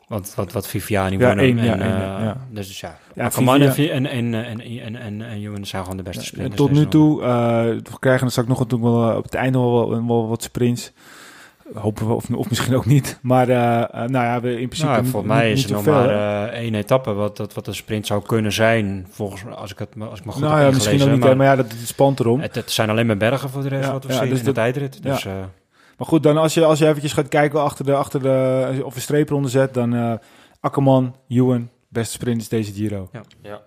Wat, wat, wat Viviani Ja, één, en, ja, eh, één, ja, ja. Dus ja, Ja, en, Vivia- Vi- en, en, en, en, en, en Ewan zijn gewoon de beste Ja, sprinters. tot nu toe, eh, we krijgen straks nog natuurlijk wel, eh, op het einde wel, wel, wel wat sprints. Hopen we, of, of misschien ook niet. Maar eh, nou ja, we in principe Nou, niet, volgens mij niet, is er nog maar eh, één etappe wat, dat, wat een sprint zou kunnen zijn. Volgens mij, als ik, het, als ik me goed nou heb ja, misschien ook niet, maar maar ja, dat is spant erom. Het, het zijn alleen maar bergen voor de rest Ja, wat we ja, zien dus in dat- de tijdrit. Dus, ja. Maar goed, dan als je, als je eventjes gaat kijken achter de, achter de of een streep eronder zet, dan eh Akkerman, Ewan, beste sprinters deze Giro. Ja.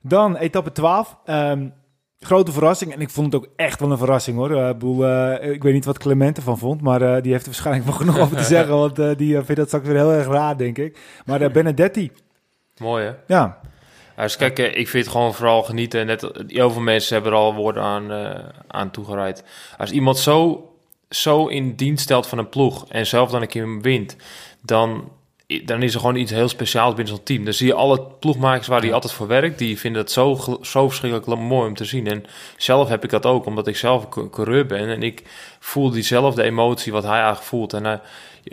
Dan etappe 12. Ehm, grote verrassing. En ik vond het ook echt wel een verrassing hoor. Eh, ik bedoel, eh, ik weet niet wat Clement ervan vond. Maar eh, die heeft er waarschijnlijk [laughs] wel genoeg over te [laughs] zeggen. Want eh, die vindt dat straks weer heel erg raar, denk ik. Maar Benedetti. Mooi, hè? Ja, Ja, dus kijk, ik vind het gewoon vooral genieten. Net, heel veel mensen hebben er al woorden aan, eh, aan toegereid. Als iemand zo, zo in dienst stelt van een ploeg en zelf dan een keer wint, dan, dan is er gewoon iets heel speciaals binnen zo'n team. Dan zie je alle ploegmakers waar hij altijd voor werkt, die vinden het zo, zo verschrikkelijk mooi om te zien. En zelf heb ik dat ook, omdat ik zelf een cou- coureur ben en ik voel diezelfde emotie wat hij eigenlijk voelt. En eh,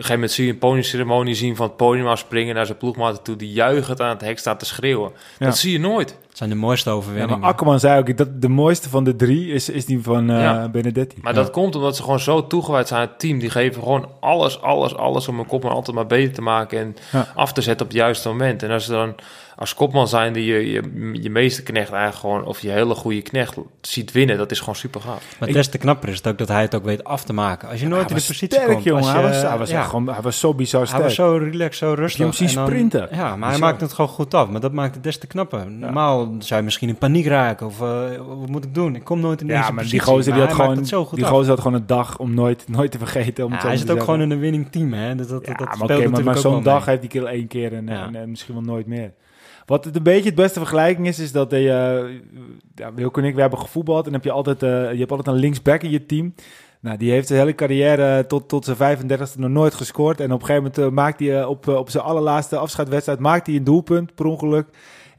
gegeven moment zie je een podiumceremonie zien van het podium afspringen naar zijn ploegmaten toe, die juichend aan het hek staat te schreeuwen. Ja. Dat zie je nooit. het zijn de mooiste ja overwinningen. maar Akkerman zei ook dat de mooiste van de drie is, is die van eh, Ja. Benedetti. Maar Ja. dat komt omdat ze gewoon zo toegewijd zijn aan het team. Die geven gewoon alles, alles, alles om een kopman altijd maar beter te maken en Ja. af te zetten op het juiste moment. En als ze dan als kopman zijn die je, je, je meeste knecht eigenlijk gewoon, of je hele goede knecht ziet winnen, dat is gewoon super gaaf. Maar des te knapper is het ook dat hij het ook weet af te maken. Als je nooit Hij in de positie sterk, komt. jongen. als hij, je- was, hij, was ja, gewoon, hij was zo bizar hij sterk. was zo relaxed, zo rustig. hem zien En dan- sprinten? Ja, maar hij maakt het gewoon goed af. Maar dat maakt het des te knapper. Normaal zou je misschien in paniek raken. Of eh, wat moet ik doen? Ik kom nooit in deze ja, maar positie. die gozer die had hij gewoon, die gozer had gewoon een dag om nooit, nooit te vergeten. Om Ja, het hij zit ook gewoon in een winning team. Hè? Dat, dat, Ja, dat maar, oké, maar, zo'n dag mee. heeft hij keer één keer en, Ja. en, en misschien wel nooit meer. Wat het een beetje het beste vergelijking is, is dat hij, eh ja, Wilco en ik, we hebben gevoetbald en heb je altijd, eh, je hebt altijd een linksback in je team. Nou, die heeft zijn hele carrière tot, tot zijn 35e nog nooit gescoord. En op een gegeven moment uh, maakt hij op, op zijn allerlaatste afscheidwedstrijd maakt hij een doelpunt per ongeluk.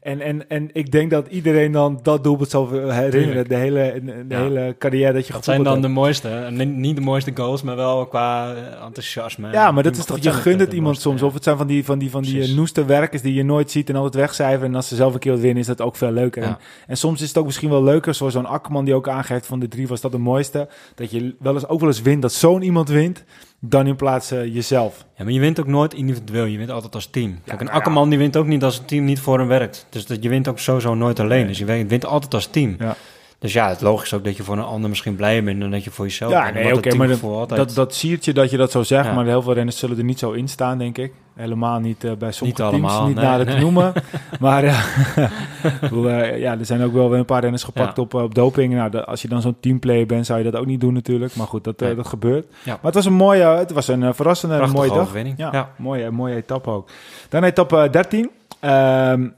En, en, en ik denk dat iedereen dan dat doelpunt zal herinneren. De hele, de ja. hele carrière dat je Dat zijn dan hebt. de mooiste. Niet de mooiste goals, maar wel qua enthousiasme. Ja, maar dat is toch, je gunt het iemand soms. Ja. Of het zijn van die, van die, van die noeste werkers die je nooit ziet en altijd wegcijferen. En als ze zelf een keer wat winnen, is dat ook veel leuker. Ja. En, en, soms is het ook misschien wel leuker, zoals zo'n Akkerman die ook aangeeft van de drie was dat de mooiste. Dat je wel eens ook wel eens wint, dat zo'n iemand wint dan in plaats uh, jezelf. Ja, maar je wint ook nooit individueel. Je wint altijd als team. Kijk, een nou Akkerman die wint ook niet als het team niet voor hem werkt. Dus dat, je wint ook sowieso nooit alleen. Dus je wint altijd als team. Ja. Dus ja, het logisch ook dat je voor een ander misschien blijer bent dan dat je voor jezelf ja, bent. Nee, oké, okay, maar de, dat, dat siertje dat je dat zo zegt, ja. maar heel veel renners zullen er niet zo in staan, denk ik. Helemaal niet uh, bij sommige niet teams, allemaal, niet nee, naar het nee. noemen. [laughs] maar [laughs] uh, ja, er zijn ook wel weer een paar renners gepakt ja. op, op doping. Nou, als je dan zo'n teamplayer bent, zou je dat ook niet doen natuurlijk. Maar goed, dat, uh, dat gebeurt. Ja. Maar het was een mooie, het was een verrassende, een mooie dag. Ja, ja. Mooie, mooie etappe ook. Dan etappe 13. Um,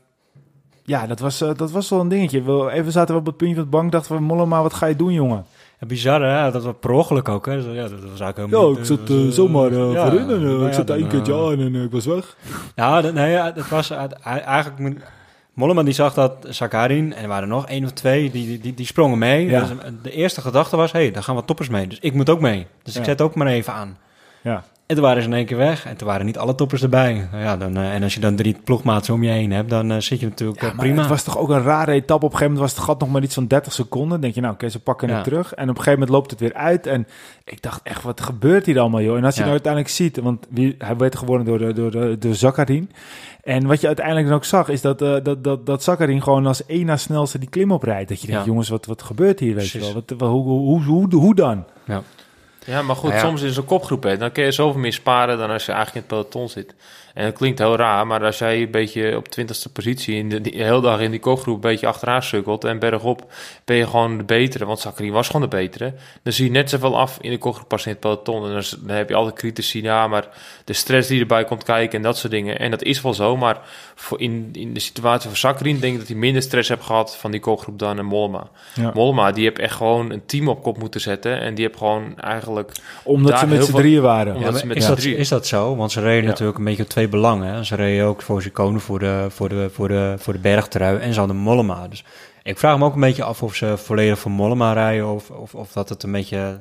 ja, dat was, uh, dat was wel een dingetje. We, even zaten we op het puntje van de bank, dachten we, Mollema, wat ga je doen, jongen? Ja, bizar, hè? Dat was per ongeluk ook, hè? Ja, dat was eigenlijk helemaal Ja, ik zat uh, zomaar uh, ja, voorin en uh, ik zat één keertje aan en ik was weg. Ja, dat, nee, het was eigenlijk... Mollema die zag dat Sakarin, en er waren nog één of twee, die, die, die sprongen mee. Ja. Dus de eerste gedachte was, hé, hey, daar gaan wat toppers mee. Dus ik moet ook mee. Dus ik zet ook maar even aan. Ja. En toen waren ze in één keer weg. En toen waren niet alle toppers erbij. Ja, dan, uh, en als je dan drie ploegmaats om je heen hebt, dan uh, zit je natuurlijk ja, uh, prima. Het was toch ook een rare etappe. Op een gegeven moment was het gat nog maar iets van 30 seconden. Dan denk je, nou oké, okay, ze pakken ja. het terug. En op een gegeven moment loopt het weer uit. En ik dacht echt, wat gebeurt hier allemaal, joh? En als je nou uiteindelijk ziet, want wie, hij werd gewonnen door de, door de, de Zakarin. En wat je uiteindelijk dan ook zag, is dat, uh, dat, dat, dat Zakarin gewoon als één na snelste die klim oprijdt. Dat je denkt, jongens, wat, wat gebeurt hier, weet je wel? Wat, hoe, hoe, hoe, hoe, hoe dan? Ja. Ja, maar goed, Nou ja. soms is een kopgroep, hè, dan kun je zoveel meer sparen dan als je eigenlijk in het peloton zit. En dat klinkt heel raar, maar als jij een beetje op twintigste positie in de, de hele dag in die kopgroep een beetje achteraan sukkelt en bergop ben je gewoon de betere, want Zachary was gewoon de betere, dan zie je net zoveel af in de kopgroep als in het peloton. En dan, dan heb je altijd critici, ja, maar de stress die erbij komt kijken en dat soort dingen. En dat is wel zo, maar voor in, in de situatie van Zachary denk ik dat hij minder stress heeft gehad van die kopgroep dan een Mollema. Ja. Mollema, die heeft echt gewoon een team op kop moeten zetten en die heeft gewoon eigenlijk... Omdat ze met z'n drieën waren. Ja, is, dat, is dat zo? Want ze reden Ja. natuurlijk een beetje op twee belangen. Hè? Ze reden ook voor Sicone voor de, voor, de, voor, de, voor de bergtrui en ze hadden Mollema. Dus ik vraag me ook een beetje af of ze volledig voor Mollema rijden of, of, of dat het een beetje...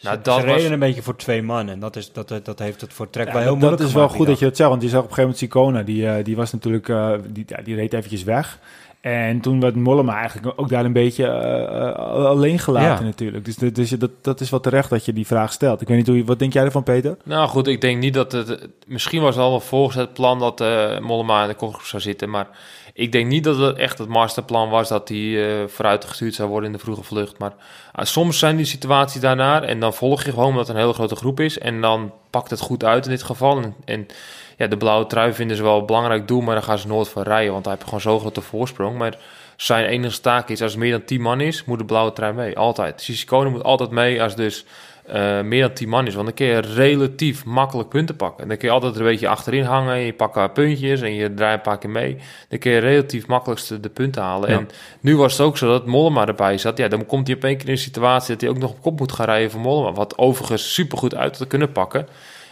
Nou, ze, dat ze reden was- een beetje voor twee man en dat, is, dat, dat heeft het voor Trek Ja, wel heel dat, moeilijk dat is wel goed die dat je dat zegt, want je zag op een gegeven moment Sicona, die, eh, die was natuurlijk, eh, die, ja, die reed eventjes weg. En toen werd Mollema eigenlijk ook daar een beetje eh, eh, alleen gelaten Ja. natuurlijk. Dus, dus dat, dat is wel terecht dat je die vraag stelt. Ik weet niet, hoe je, wat denk jij ervan Peter? Nou goed, ik denk niet dat het... Misschien was het al wel voorgezet plan dat eh Mollema in de kopgroep zou zitten. Maar ik denk niet dat het echt het masterplan was dat hij eh vooruit gestuurd zou worden in de vroege vlucht. Maar ah, soms zijn die situaties daarnaar en dan volg je gewoon omdat het een hele grote groep is. En dan pakt het goed uit in dit geval. En, en ja, de blauwe trui vinden ze wel een belangrijk doel, maar daar gaan ze nooit voor rijden. Want hij heeft gewoon zo'n grote voorsprong. Maar zijn enige taak is, als het meer dan 10 man is, moet de blauwe trui mee. Altijd. Sissicone moet altijd mee als dus eh, meer dan 10 man is. Want dan kun je relatief makkelijk punten pakken. En dan kun je altijd een beetje achterin hangen. Je pakt haar puntjes en je draait een paar keer mee. Dan kun je relatief makkelijkst de punten halen. Ja. En nu was het ook zo dat Mollema erbij zat. Ja, dan komt hij op een keer in een situatie dat hij ook nog op kop moet gaan rijden voor Mollema. Wat overigens supergoed uit had kunnen pakken.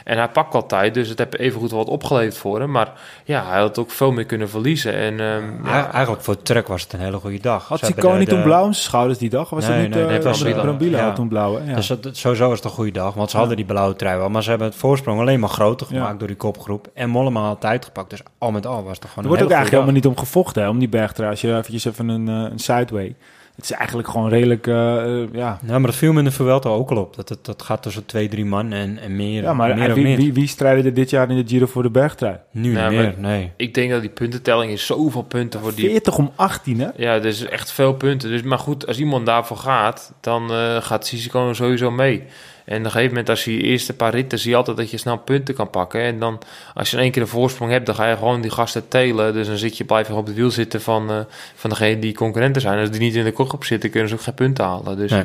En hij pakt wel tijd, dus het heeft evengoed wel wat opgeleverd voor hem. Maar ja, hij had ook veel meer kunnen verliezen. En ehm, Ja, ja, Eigenlijk voor Trek was het een hele goede dag. Had Ze hebben Sicone de- toen de- blauw om zijn schouders die dag? Was Nee, dat niet nee, eh, dat was? Brambilla. Brambilla Ja. had toen blauw. Dus dat, sowieso was het een goede dag, want ze hadden die blauwe trui wel. Maar ze hebben het voorsprong alleen maar groter gemaakt Ja. door die kopgroep. En Mollema had tijd gepakt. Dus al met al was het gewoon er wordt ook eigenlijk helemaal niet om gevochten, hè, om die bergtrui. Als je eventjes even een, eh, een sideway... Het is eigenlijk gewoon redelijk, eh, eh, ja... dag. Nou, maar dat viel me in de Vuelta ook al op. Dat, het, dat gaat tussen twee, drie man en, en meer, Ja, maar meer of wie, meer. wie, wie strijden er dit jaar in de Giro voor de bergtrui? Nu Nee, meer, nee. ik denk dat die puntentelling is zoveel punten voor die 40 om 18, hè? Ja, dus echt veel punten. Dus, maar goed, als iemand daarvoor gaat, dan eh, gaat Sissiko sowieso mee. En op een gegeven moment, als je je eerste paar ritten, zie je altijd dat je snel punten kan pakken. En dan, als je in één keer een voorsprong hebt, dan ga je gewoon die gasten telen. Dus dan zit je, blijf je op het wiel zitten van, eh van degene die concurrenten zijn. Als die niet in de kopgroep zitten, kunnen ze ook geen punten halen. Dus Nee.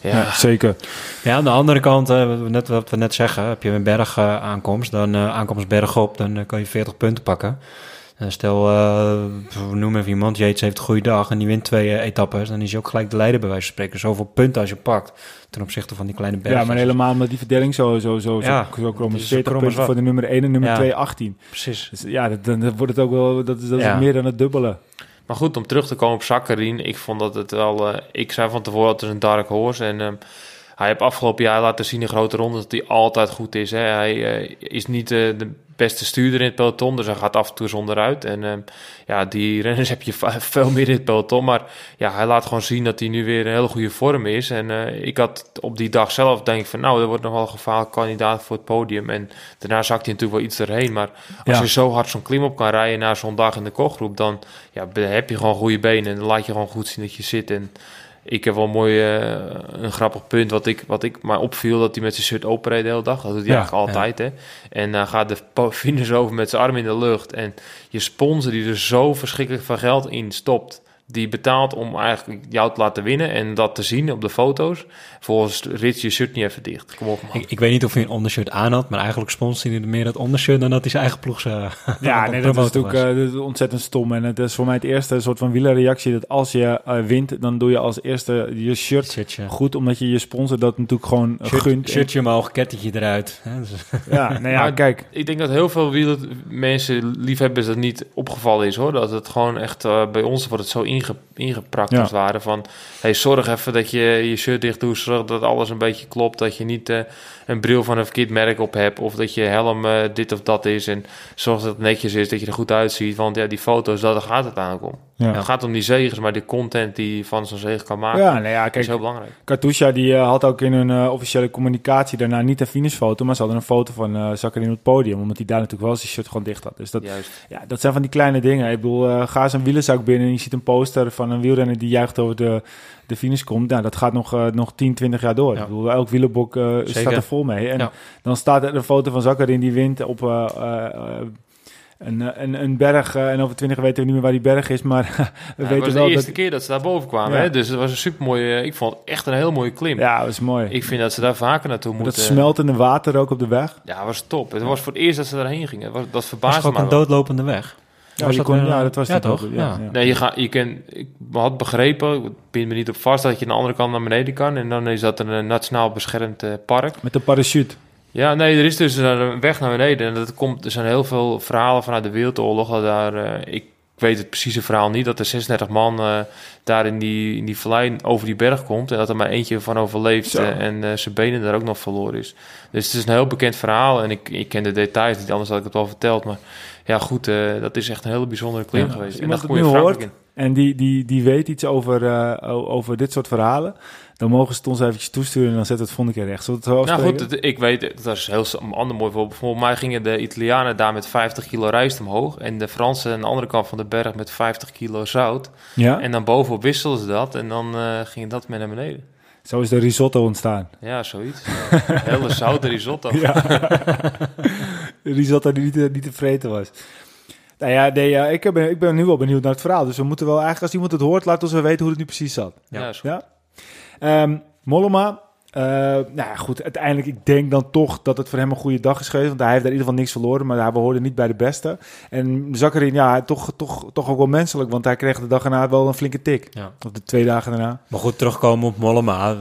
ja, Ja, zeker. Ja, aan de andere kant, eh, net, wat we net zeggen, heb je een berg eh, aankomst, dan eh, aankomst bergop, dan kan je 40 punten pakken. Eh, stel, eh, noem even iemand, Yates heeft een goede dag en die wint twee eh, etappes, dan is hij ook gelijk de leider bij wijze van spreken. Zoveel punten als je pakt ten opzichte van die kleine bergen. Ja, maar helemaal omdat die verdeling zo, zo, zo, Ja, zo, zo krom is. is zo 40 krom als punten wat. voor de nummer 1 en nummer Ja. 2 18. Precies. Dus ja, dat, dan, dan wordt het ook wel, dat is, dat is Ja. meer dan het dubbele. Maar goed, om terug te komen op Zakkerin. Ik vond dat het wel... eh, ik zei van tevoren dat het is een dark horse. En ehm, hij heeft afgelopen jaar laten zien in grote rondes dat hij altijd goed is. Hè. Hij is niet eh, de beste stuurder in het peloton, dus hij gaat af en toe zonderuit. En ehm, ja, die renners heb je [laughs] veel meer in het peloton. Maar ja, hij laat gewoon zien dat hij nu weer een hele goede vorm is. En eh, ik had op die dag zelf denk ik van... nou, dat wordt nog wel een gevaarlijk kandidaat voor het podium. En daarna zakt hij natuurlijk wel iets erheen. Maar als Ja. je zo hard zo'n klim op kan rijden na zo'n dag in de kochgroep... dan ja, heb je gewoon goede benen en dan laat je gewoon goed zien dat je zit. En ik heb wel een mooi, eh, een grappig punt wat ik, wat ik maar opviel... dat hij met zijn shirt open reed de hele dag. Dat doet hij Ja, eigenlijk altijd, hè. En dan gaat de [laughs] finish over met zijn arm in de lucht. En je sponsor die er zo verschrikkelijk veel geld in stopt... die betaalt om eigenlijk jou te laten winnen en dat te zien op de foto's. Volgens Rits je shirt niet even dicht. Kom op, man. Ik, ik weet niet of hij een ondershirt aan had, maar eigenlijk sponsorde hij meer dat ondershirt dan dat hij zijn eigen ploeg zou [laughs] Ja, aan nee, dat is natuurlijk was. eh, dat is ontzettend stom. En het is voor mij het eerste soort van wielerreactie dat als je eh, wint, dan doe je als eerste je shirt Shirtje. goed, omdat je je sponsor dat natuurlijk gewoon eh, Shirt- gunt. En- shirtje omhoog, kettingje eruit. Hè, dus- ja, nou ja, Maar- kijk. Ik denk dat heel veel wieler mensen, liefhebbers, dat niet opgevallen is hoor. Dat het gewoon echt eh, bij ons wordt het zo inge, ingeprakt Ja. als het ware. Van hey, zorg even dat je je shirt dicht doet. Zorg dat alles een beetje klopt. Dat je niet eh, een bril van een verkeerd merk op hebt. Of dat je helm eh, dit of dat is. En zorg dat het netjes is, dat je er goed uitziet. Want ja, die foto's, daar gaat het eigenlijk om. Ja. Het gaat om die zegers, maar de content die van zo'n zege kan maken, Ja, nou ja, is kijk, heel belangrijk. Katusha die eh, had ook in hun eh, officiële communicatie daarna niet een finishfoto, maar ze hadden een foto van Zakkerin op het podium, omdat hij daar natuurlijk wel zijn shirt gewoon dicht had. Dus dat, Juist. ja, dat zijn van die kleine dingen. Ik bedoel, ga eens een wielerzak binnen en je ziet een poster van een wielrenner die juicht over de, de finish komt. Nou, dat gaat nog, eh, nog 10, 20 jaar door. Ja. Ik bedoel, elk wielerbok eh, staat er vol mee. En Ja. dan staat er een foto van Zakkerin die wint op... eh, een, een, een berg, en over twintig weten we niet meer waar die berg is, maar [laughs] we Ja, het weten was wel de eerste dat... keer dat ze daar boven kwamen. Ja. Hè? Dus het was een super mooie. Ik vond het echt een heel mooie klim. Ja, dat is mooi. Ik vind dat ze daar vaker naartoe dat moeten. smeltende water ook op de weg. Ja, was top. Het was voor het eerst dat ze daarheen gingen. Het was, dat was verbaasde toch ook me een wel. doodlopende weg? Ja, Was dat, kon, eh, ja, dat was ja, toch? Ja. Nee, je, gaat, je kan, ik had begrepen, ik pin me niet op vast, dat je aan de andere kant naar beneden kan. En dan is dat een eh, nationaal beschermd eh, park. Met een parachute. Ja, nee, er is dus een weg naar beneden. En dat komt, er zijn heel veel verhalen vanuit de Wereldoorlog. dat Daar, eh, ik weet het precieze verhaal niet, dat er 36 man eh, daar in die, in die vallei over die berg komt. En dat er maar eentje van overleeft en eh, zijn benen daar ook nog verloren is. Dus het is een heel bekend verhaal. En ik, ik ken de details niet, anders had ik het wel verteld. Maar ja, goed, eh, dat is echt een hele bijzondere klim Ja, geweest. En dat je hoort, in. En die, die, die weet iets over, eh, over dit soort verhalen. Dan mogen ze het ons eventjes toesturen en dan zetten we het volgende keer recht. Zullen we het Nou goed, het- ik weet, dat is heel een ander mooi voorbeeld. Volgens mij gingen de Italianen daar met 50 kilo rijst omhoog. En de Fransen aan de andere kant van de berg met 50 kilo zout. ja? En dan bovenop wisselden ze dat en dan eh, ging dat mee naar beneden. Zo is de risotto ontstaan. Ja, zoiets. Hele zoute risotto. [laughs] Ja. [laughs] de [laughs] risotto die niet, te- niet te vreten was. Nou ja, nee, ja ik, ben, ik ben nu wel benieuwd naar het verhaal. Dus we moeten wel eigenlijk, als iemand het hoort, laat ons wel weten hoe het nu precies zat. Ja, is goed. Ja. Ehm, Mollema. eh, nou ja, goed. Uiteindelijk, ik denk dan toch dat het voor hem een goede dag is geweest. Want hij heeft daar in ieder geval niks verloren. Maar hij behoorde niet bij de beste. En Zakkerin, ja, toch, toch, toch ook wel menselijk. Want hij kreeg de dag erna wel een flinke tik. Ja. Of de twee dagen daarna. Maar goed, terugkomen op Mollema.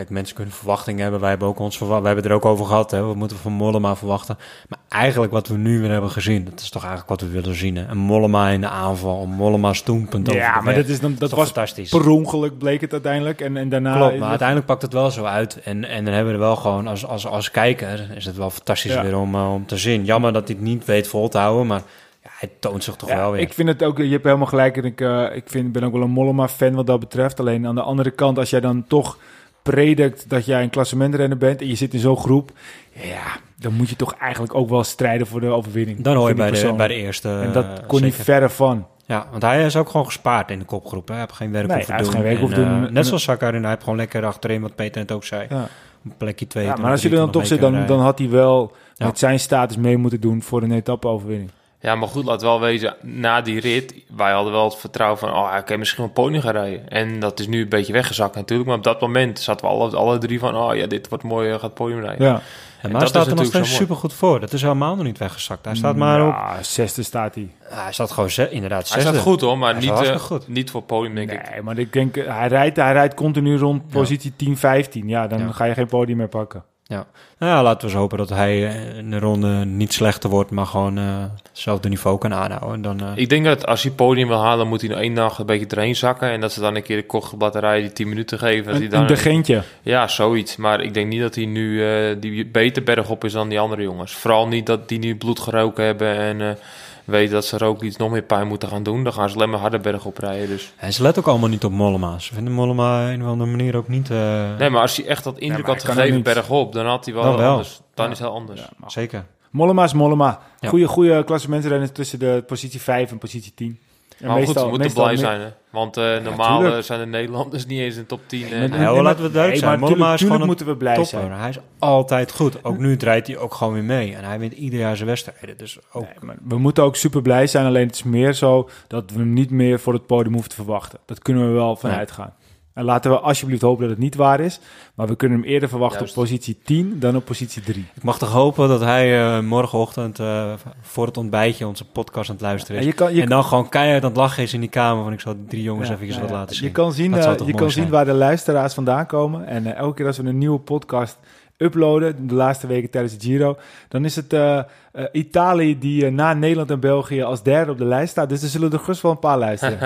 Kijk, mensen kunnen verwachtingen hebben. Wij hebben, ook ons wij hebben er ook over gehad. Hè. Wat moeten we van Mollema verwachten? Maar eigenlijk wat we nu weer hebben gezien... dat is toch eigenlijk wat we willen zien. Hè? Een Mollema in de aanval. Een Mollema's toenpunt over Ja, maar dat, is dan, dat was fantastisch. per ongeluk, bleek het uiteindelijk. En, en daarna... Klopt, maar uiteindelijk pakt het wel zo uit. En, en dan hebben we er wel gewoon, als, als, als kijker, is het wel fantastisch Ja. weer om, eh, om te zien. Jammer dat hij het niet weet vol te houden, maar ja, hij toont zich toch Ja, wel weer. Ik vind het ook, je hebt helemaal gelijk. En ik, eh, ik vind, ben ook wel een Mollema-fan wat dat betreft. Alleen aan de andere kant, als jij dan toch predikt dat jij een klassementrenner bent en je zit in zo'n groep, ja, dan moet je toch eigenlijk ook wel strijden voor de overwinning. dan hoor je bij de, bij de eerste. En dat eh, kon hij zeker. verre van. Ja, want hij is ook gewoon gespaard in de kopgroep. Hè. Hij heeft geen werk Nee, hoeven hij heeft doen. geen werk En, hoeven eh, doen. Net zoals Sakar, en hij heeft gewoon lekker achterin, wat Peter net ook zei. Ja. Op plekje 2. Ja, maar als je er dan toch zit, dan, dan had hij wel Ja. met zijn status mee moeten doen voor een etappe-overwinning. Ja, maar goed, laat wel wezen, na die rit, wij hadden wel het vertrouwen van, oh, hij kan misschien een podium gaan rijden. En dat is nu een beetje weggezakt natuurlijk, maar op dat moment zaten we alle, alle drie van, oh ja, dit wordt mooi, hij gaat podium rijden. Ja, En maar is staat er nog steeds super goed voor. Dat is helemaal nog niet weggezakt. Hij staat maar op... Ja, zesde staat hij. Hij staat gewoon ze- inderdaad Hij zesde. staat goed hoor, maar Hij niet, eh, goed. niet voor podium denk ik. Nee, maar ik denk, eh, hij rijdt, hij rijdt continu rond positie 10, 15. Ja, dan Ja. ga je geen podium meer pakken. Ja. Nou ja, laten we eens hopen dat hij eh, in de ronde niet slechter wordt, maar gewoon eh, hetzelfde niveau kan aanhouden. En Dan, eh, Ik denk dat als hij podium wil halen, moet hij nog één dag een beetje erheen zakken. En dat ze dan een keer de kochte batterij die 10 minuten geven. Dat hij Een, dan, een degentje. Ja, zoiets. Maar ik denk niet dat hij nu eh, die beter bergop is dan die andere jongens. Vooral niet dat die nu bloed geroken hebben en eh, weten dat ze ook iets nog meer pijn moeten gaan doen. Dan gaan ze alleen maar harder bergop rijden. Dus. En ze let ook allemaal niet op Mollema. Ze vinden Mollema op een of andere manier ook niet... eh, Nee, maar als hij echt dat indruk had gegeven bergop, dan had hij wel, Dan wel. anders. Dan is het heel anders. Zeker. Mollema is Mollema. Ja. Goeie, goede klassementsrenner tussen de positie 5 en positie 10. En maar goed, meestal- ze moeten blij zijn. Hè? Want eh, normaal eh, zijn de Nederlanders niet eens in de top 10. Nee, En, Ja, eh, nee, laten we het duidelijk nee, zijn. Mollema tuurlijk, moeten we blij zijn. Hij is altijd goed. Ook nu draait hij ook gewoon weer mee. En hij wint ieder jaar zijn wedstrijden. Dus ook... Nee, maar we moeten ook super blij zijn. Alleen het is meer zo dat we hem niet meer voor het podium hoeven te verwachten. Dat kunnen we wel vanuit Nee. gaan. En laten we alsjeblieft hopen dat het niet waar is. Maar we kunnen hem eerder verwachten Juist. op positie 10 dan op positie 3. Ik mag toch hopen dat hij eh, morgenochtend eh, voor het ontbijtje onze podcast aan het luisteren En is. je kan, je en dan gewoon keihard aan het lachen is in die kamer. Van ik zal die drie jongens Ja, even ja, wat ja. laten zien. Je kan zien, eh, je kan zien zijn? waar de luisteraars vandaan komen. En eh, elke keer als we een nieuwe podcast uploaden, de laatste weken tijdens de Giro, dan is het eh, eh, Italië die eh, na Nederland en België als derde op de lijst staat. Dus er zullen er gerust wel een paar luisteren.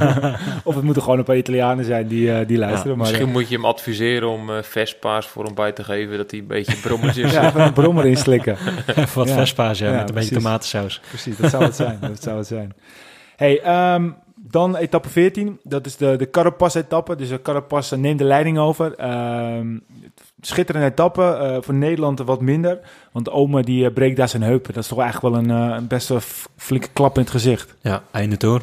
[laughs] of het moeten gewoon een paar Italianen zijn die, eh, die luisteren. maar, Misschien moet je hem adviseren om Vespa's voor hem bij te geven, dat hij een beetje brommetjes eh, [laughs] ja, even een brommer inslikken. Even [laughs] wat Ja. Vespa's, ja, Ja, met een beetje tomatensaus. Precies, dat zou het zijn. Dat zou het zijn. Hey, ehm, dan etappe 14. Dat is de, de Carapaz-etappe. Dus de Carapaz neemt de leiding over. Ehm, schitterende etappe. eh, voor Nederland wat minder. Want Ome die eh, breekt daar zijn heupen. Dat is toch eigenlijk wel een, eh, een best flinke klap in het gezicht. Ja, einde tour.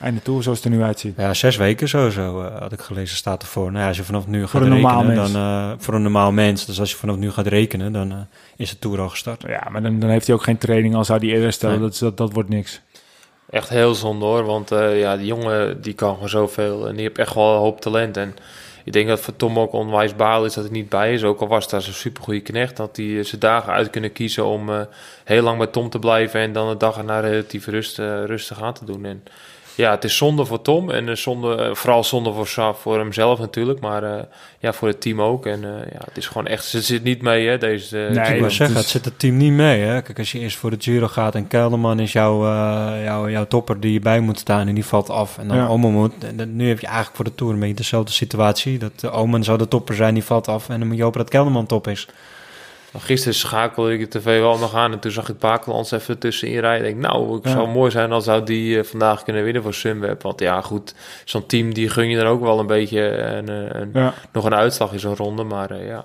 Einde toe, zoals het er nu uitziet. Ja, zes weken sowieso had ik gelezen, staat ervoor. Nou ja, als je vanaf nu gaat Voor een normaal rekenen, mens. dan eh, voor een normaal mens. Dus als je vanaf nu gaat rekenen, dan is de tour al gestart. Ja, maar dan, dan heeft hij ook geen training. Al zou hij eerder stellen. Nee. Dat, dat, dat wordt niks. Echt heel zonde hoor, want eh, ja, die jongen die kan gewoon zoveel en die heeft echt wel een hoop talent. En ik denk dat voor Tom ook onwijs baal is dat hij niet bij is. Ook al was daar zo'n supergoeie knecht, dat hij eh, zijn dagen uit kunnen kiezen om eh, heel lang bij Tom te blijven en dan de dag erna relatief rust, eh, rustig aan te doen. En ja, het is zonde voor Tom en eh, zonde, eh, vooral zonde voor, voor hemzelf natuurlijk, maar eh, ja, voor het team ook. En eh, ja, het is gewoon echt, ze zit niet mee hè, deze Nee, Ik wil zeggen, het zit het team niet mee. Hè? Kijk, als je eerst voor de Giro gaat en Kelderman is jouw, eh, jouw, jouw topper die je bij moet staan en die valt af. En dan Ja. Omen moet. En dan- nu heb je eigenlijk voor de Tour een beetje dezelfde situatie. Dat uh, Omen zou de topper zijn, die valt af. En dan moet je hopen dat Kelderman top is. Maar Gisteren schakelde ik de tv wel nog aan en toen zag ik Bakelands even tussenin rijden. Ik denk, nou, het Ja. zou mooi zijn als zou die eh, vandaag kunnen winnen voor Sunweb. Want ja, goed, zo'n team die gun je dan ook wel een beetje een, eh, een, Ja. nog een uitslag in zo'n ronde. Maar eh, ja,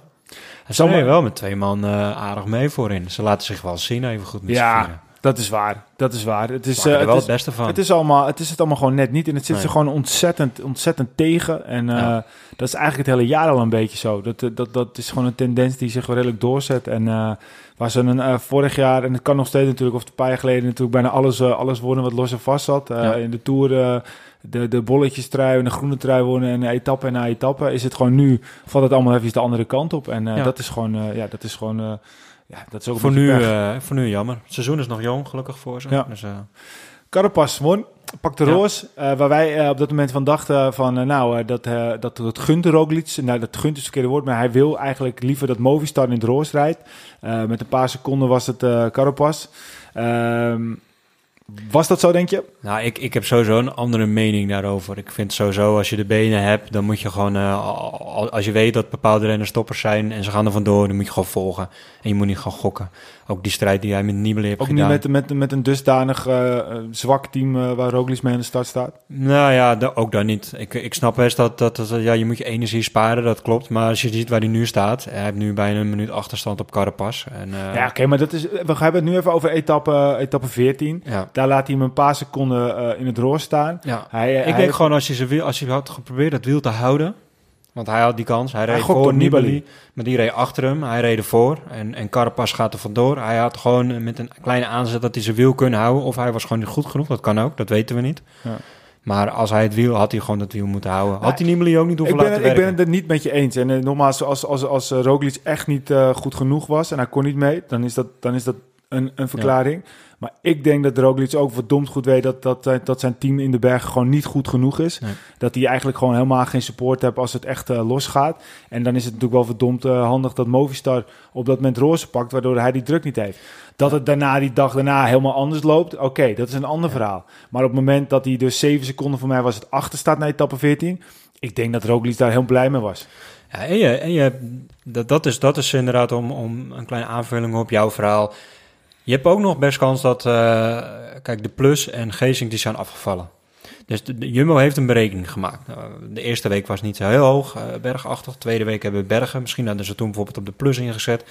Ze maar- wel met twee man aardig mee voorin. Ze laten zich wel zien, even goed met Ja. Dat is waar. Dat is waar. Het is, Maken eh, er wel het het is, beste van. Het is, allemaal, het is het allemaal gewoon net niet. En het zit Nee. ze gewoon ontzettend, ontzettend tegen. En eh, Ja. dat is eigenlijk het hele jaar al een beetje zo. Dat, eh, dat, dat is gewoon een tendens die zich wel redelijk doorzet. En eh, waar ze een, vorig jaar, en het kan nog steeds natuurlijk, of een paar jaar geleden natuurlijk bijna alles, alles wonnen wat los en vast zat. Ja. In de Tour de, de bolletjes trui en de groene trui wonnen en etappe na etappe. Is het gewoon nu, valt het allemaal even de andere kant op. En Ja. dat is gewoon, ja, dat is gewoon, eh, ja, dat is ook een voor, beetje nu, eh, voor nu jammer. Het seizoen is nog jong, gelukkig voor ze. Ja. Dus, eh, Carapaz won, pakte Ja. roos. eh, waar wij op dat moment van dachten van, nou, eh, dat, eh, dat, dat gunt Roglic. Nou, dat gunt is het verkeerde woord, maar hij wil eigenlijk liever dat Movistar in het roos rijdt. Eh, met een paar seconden was het eh Carapaz. Ehm, was dat zo, denk je? Nou, ik, ik heb sowieso een andere mening daarover. Ik vind sowieso, als je de benen hebt, dan moet je gewoon... eh, al- als je weet dat bepaalde renners stoppers zijn en ze gaan er vandoor, dan moet je gewoon volgen. En je moet niet gaan gokken. Ook die strijd die jij met Nibali hebt Ook gedaan. niet met, met, met een dusdanig eh, eh, zwak team eh, waar Roglic mee aan de start staat. Nou ja, da- ook dan niet. Ik, ik snap best dat, dat, dat- ja, je moet je energie sparen, dat klopt. Maar als je ziet waar hij nu staat, hij heeft nu bijna een minuut achterstand op Carapaz. En, Ja, oké, maar dat is, we hebben het nu even over etappe, etappe 14. ja. Daar laat hij hem een paar seconden in het roos staan. ja. Hij, Ik hij- denk gewoon als je, als je had geprobeerd dat wiel te houden, Want hij had die kans. Hij reed voor Nibali. Nibali, maar die reed achter hem. Hij reed ervoor en, en Carapaz gaat er vandoor. Hij had gewoon met een kleine aanzet dat hij zijn wiel kunnen houden. Of hij was gewoon niet goed genoeg, dat kan ook, dat weten we niet. Ja. Maar als hij het wiel, had hij gewoon dat wiel moeten houden. Had hij Nibali ook niet hoeven Ik ben, laten ik ben het er niet met je eens. En eh, nogmaals, als, als, als Roglic echt niet eh, goed genoeg was en hij kon niet mee, dan is dat, dan is dat een, een verklaring. Maar ik denk dat Roglic ook verdomd goed weet dat, dat, eh, dat zijn team in de bergen gewoon niet goed genoeg is. Nee. Dat hij eigenlijk gewoon helemaal geen support heeft als het echt eh, losgaat. En dan is het natuurlijk wel verdomd eh, handig dat Movistar op dat moment roze pakt, waardoor hij die druk niet heeft. Dat het daarna, die dag daarna, helemaal anders loopt, oké, dat is een ander verhaal. Maar op het moment dat hij dus 7 seconden voor mij was het achter staat naar etappe 14, ik denk dat Roglic daar heel blij mee was. Ja, en je, en je, dat, dat, is, dat is inderdaad om, om een kleine aanvulling op jouw verhaal. Je hebt ook nog best kans dat, eh, kijk, de Plus en Geesink die zijn afgevallen. Dus de, Jumbo heeft een berekening gemaakt. Nou, de eerste week was niet heel hoog, eh, bergachtig. De tweede week hebben we bergen. Misschien hadden ze toen bijvoorbeeld op de Plus ingezet.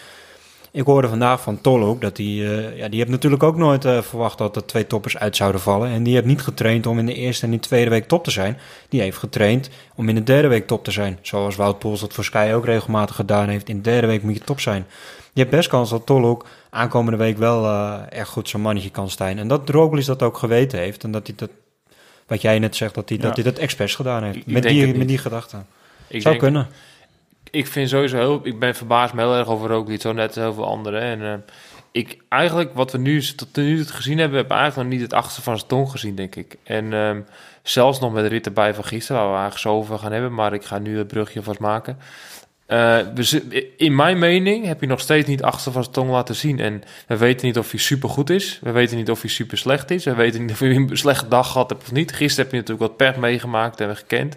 Ik hoorde vandaag van Tol dat die, eh, ja, die heeft natuurlijk ook nooit verwacht dat er twee toppers uit zouden vallen. En die heeft niet getraind om in de eerste en in de tweede week top te zijn. Die heeft getraind om in de derde week top te zijn. Zoals Wout Poels dat voor Sky ook regelmatig gedaan heeft. In de derde week moet je top zijn. Je hebt best kans dat Tol aankomende week wel eh, erg goed zijn mannetje kan staan. En dat Roglic dat ook geweten heeft. En dat hij dat, wat jij net zegt, dat hij, dat, hij dat expres gedaan heeft. Ik- met, die, het met die gedachte. Ik Zou denk- kunnen. ik vind sowieso heel... Ik ben verbaasd me heel erg over Roglic, zo net als heel veel anderen. En eh, ik, eigenlijk, wat we nu tot nu toe gezien hebben... we eigenlijk nog niet het achterste van zijn tong gezien, denk ik. En ehm, zelfs nog met de rit erbij van gisteren... waar we eigenlijk zo over gaan hebben... maar ik ga nu het brugje vast maken... Eh, in mijn mening heb je nog steeds niet achter van zijn tong laten zien. En we weten niet of hij super goed is. We weten niet of hij super slecht is. We weten niet of hij een slechte dag gehad heeft of niet. Gisteren heb je natuurlijk wat pech meegemaakt en gekend.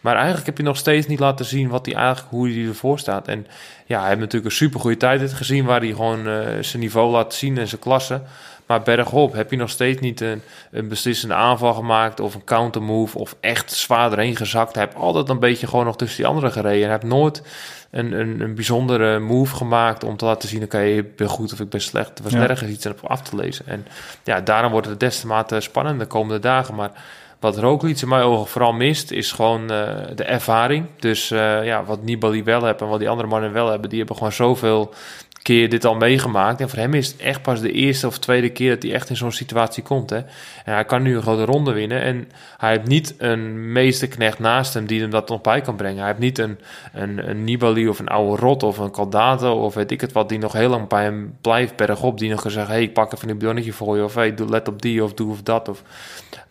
Maar eigenlijk heb je nog steeds niet laten zien wat hij eigenlijk, hoe hij ervoor staat. En ja, hij heeft natuurlijk een super goede tijd gezien waar hij gewoon eh, zijn niveau laat zien en zijn klasse. Maar bergop heb je nog steeds niet een, een beslissende aanval gemaakt of een countermove of echt zwaar erheen gezakt. Hij heeft altijd een beetje gewoon nog tussen die anderen gereden. Hij heeft nooit een, een, een bijzondere move gemaakt om te laten zien, oké, ik ben goed of ik ben slecht. Er was Ja. nergens iets op af te lezen. En ja, daarom wordt het des te mate spannend de komende dagen. Maar wat Roglic in mijn ogen vooral mist, is gewoon eh, de ervaring. Dus eh, ja, wat Nibali wel heeft en wat die andere mannen wel hebben, die hebben gewoon zoveel keer dit al meegemaakt. En voor hem is het echt pas de eerste of tweede keer dat hij echt in zo'n situatie komt. Hè. En hij kan nu een grote ronde winnen. En hij heeft niet een meesterknecht naast hem die hem dat nog bij kan brengen. Hij heeft niet een, een, een Nibali of een oude Rot of een Caldato of weet ik het wat, die nog heel lang bij hem blijft bergop. Die nog kan zeggen, hey, ik pak even een bidonnetje voor je. Of hey, let op die of doe of dat. Of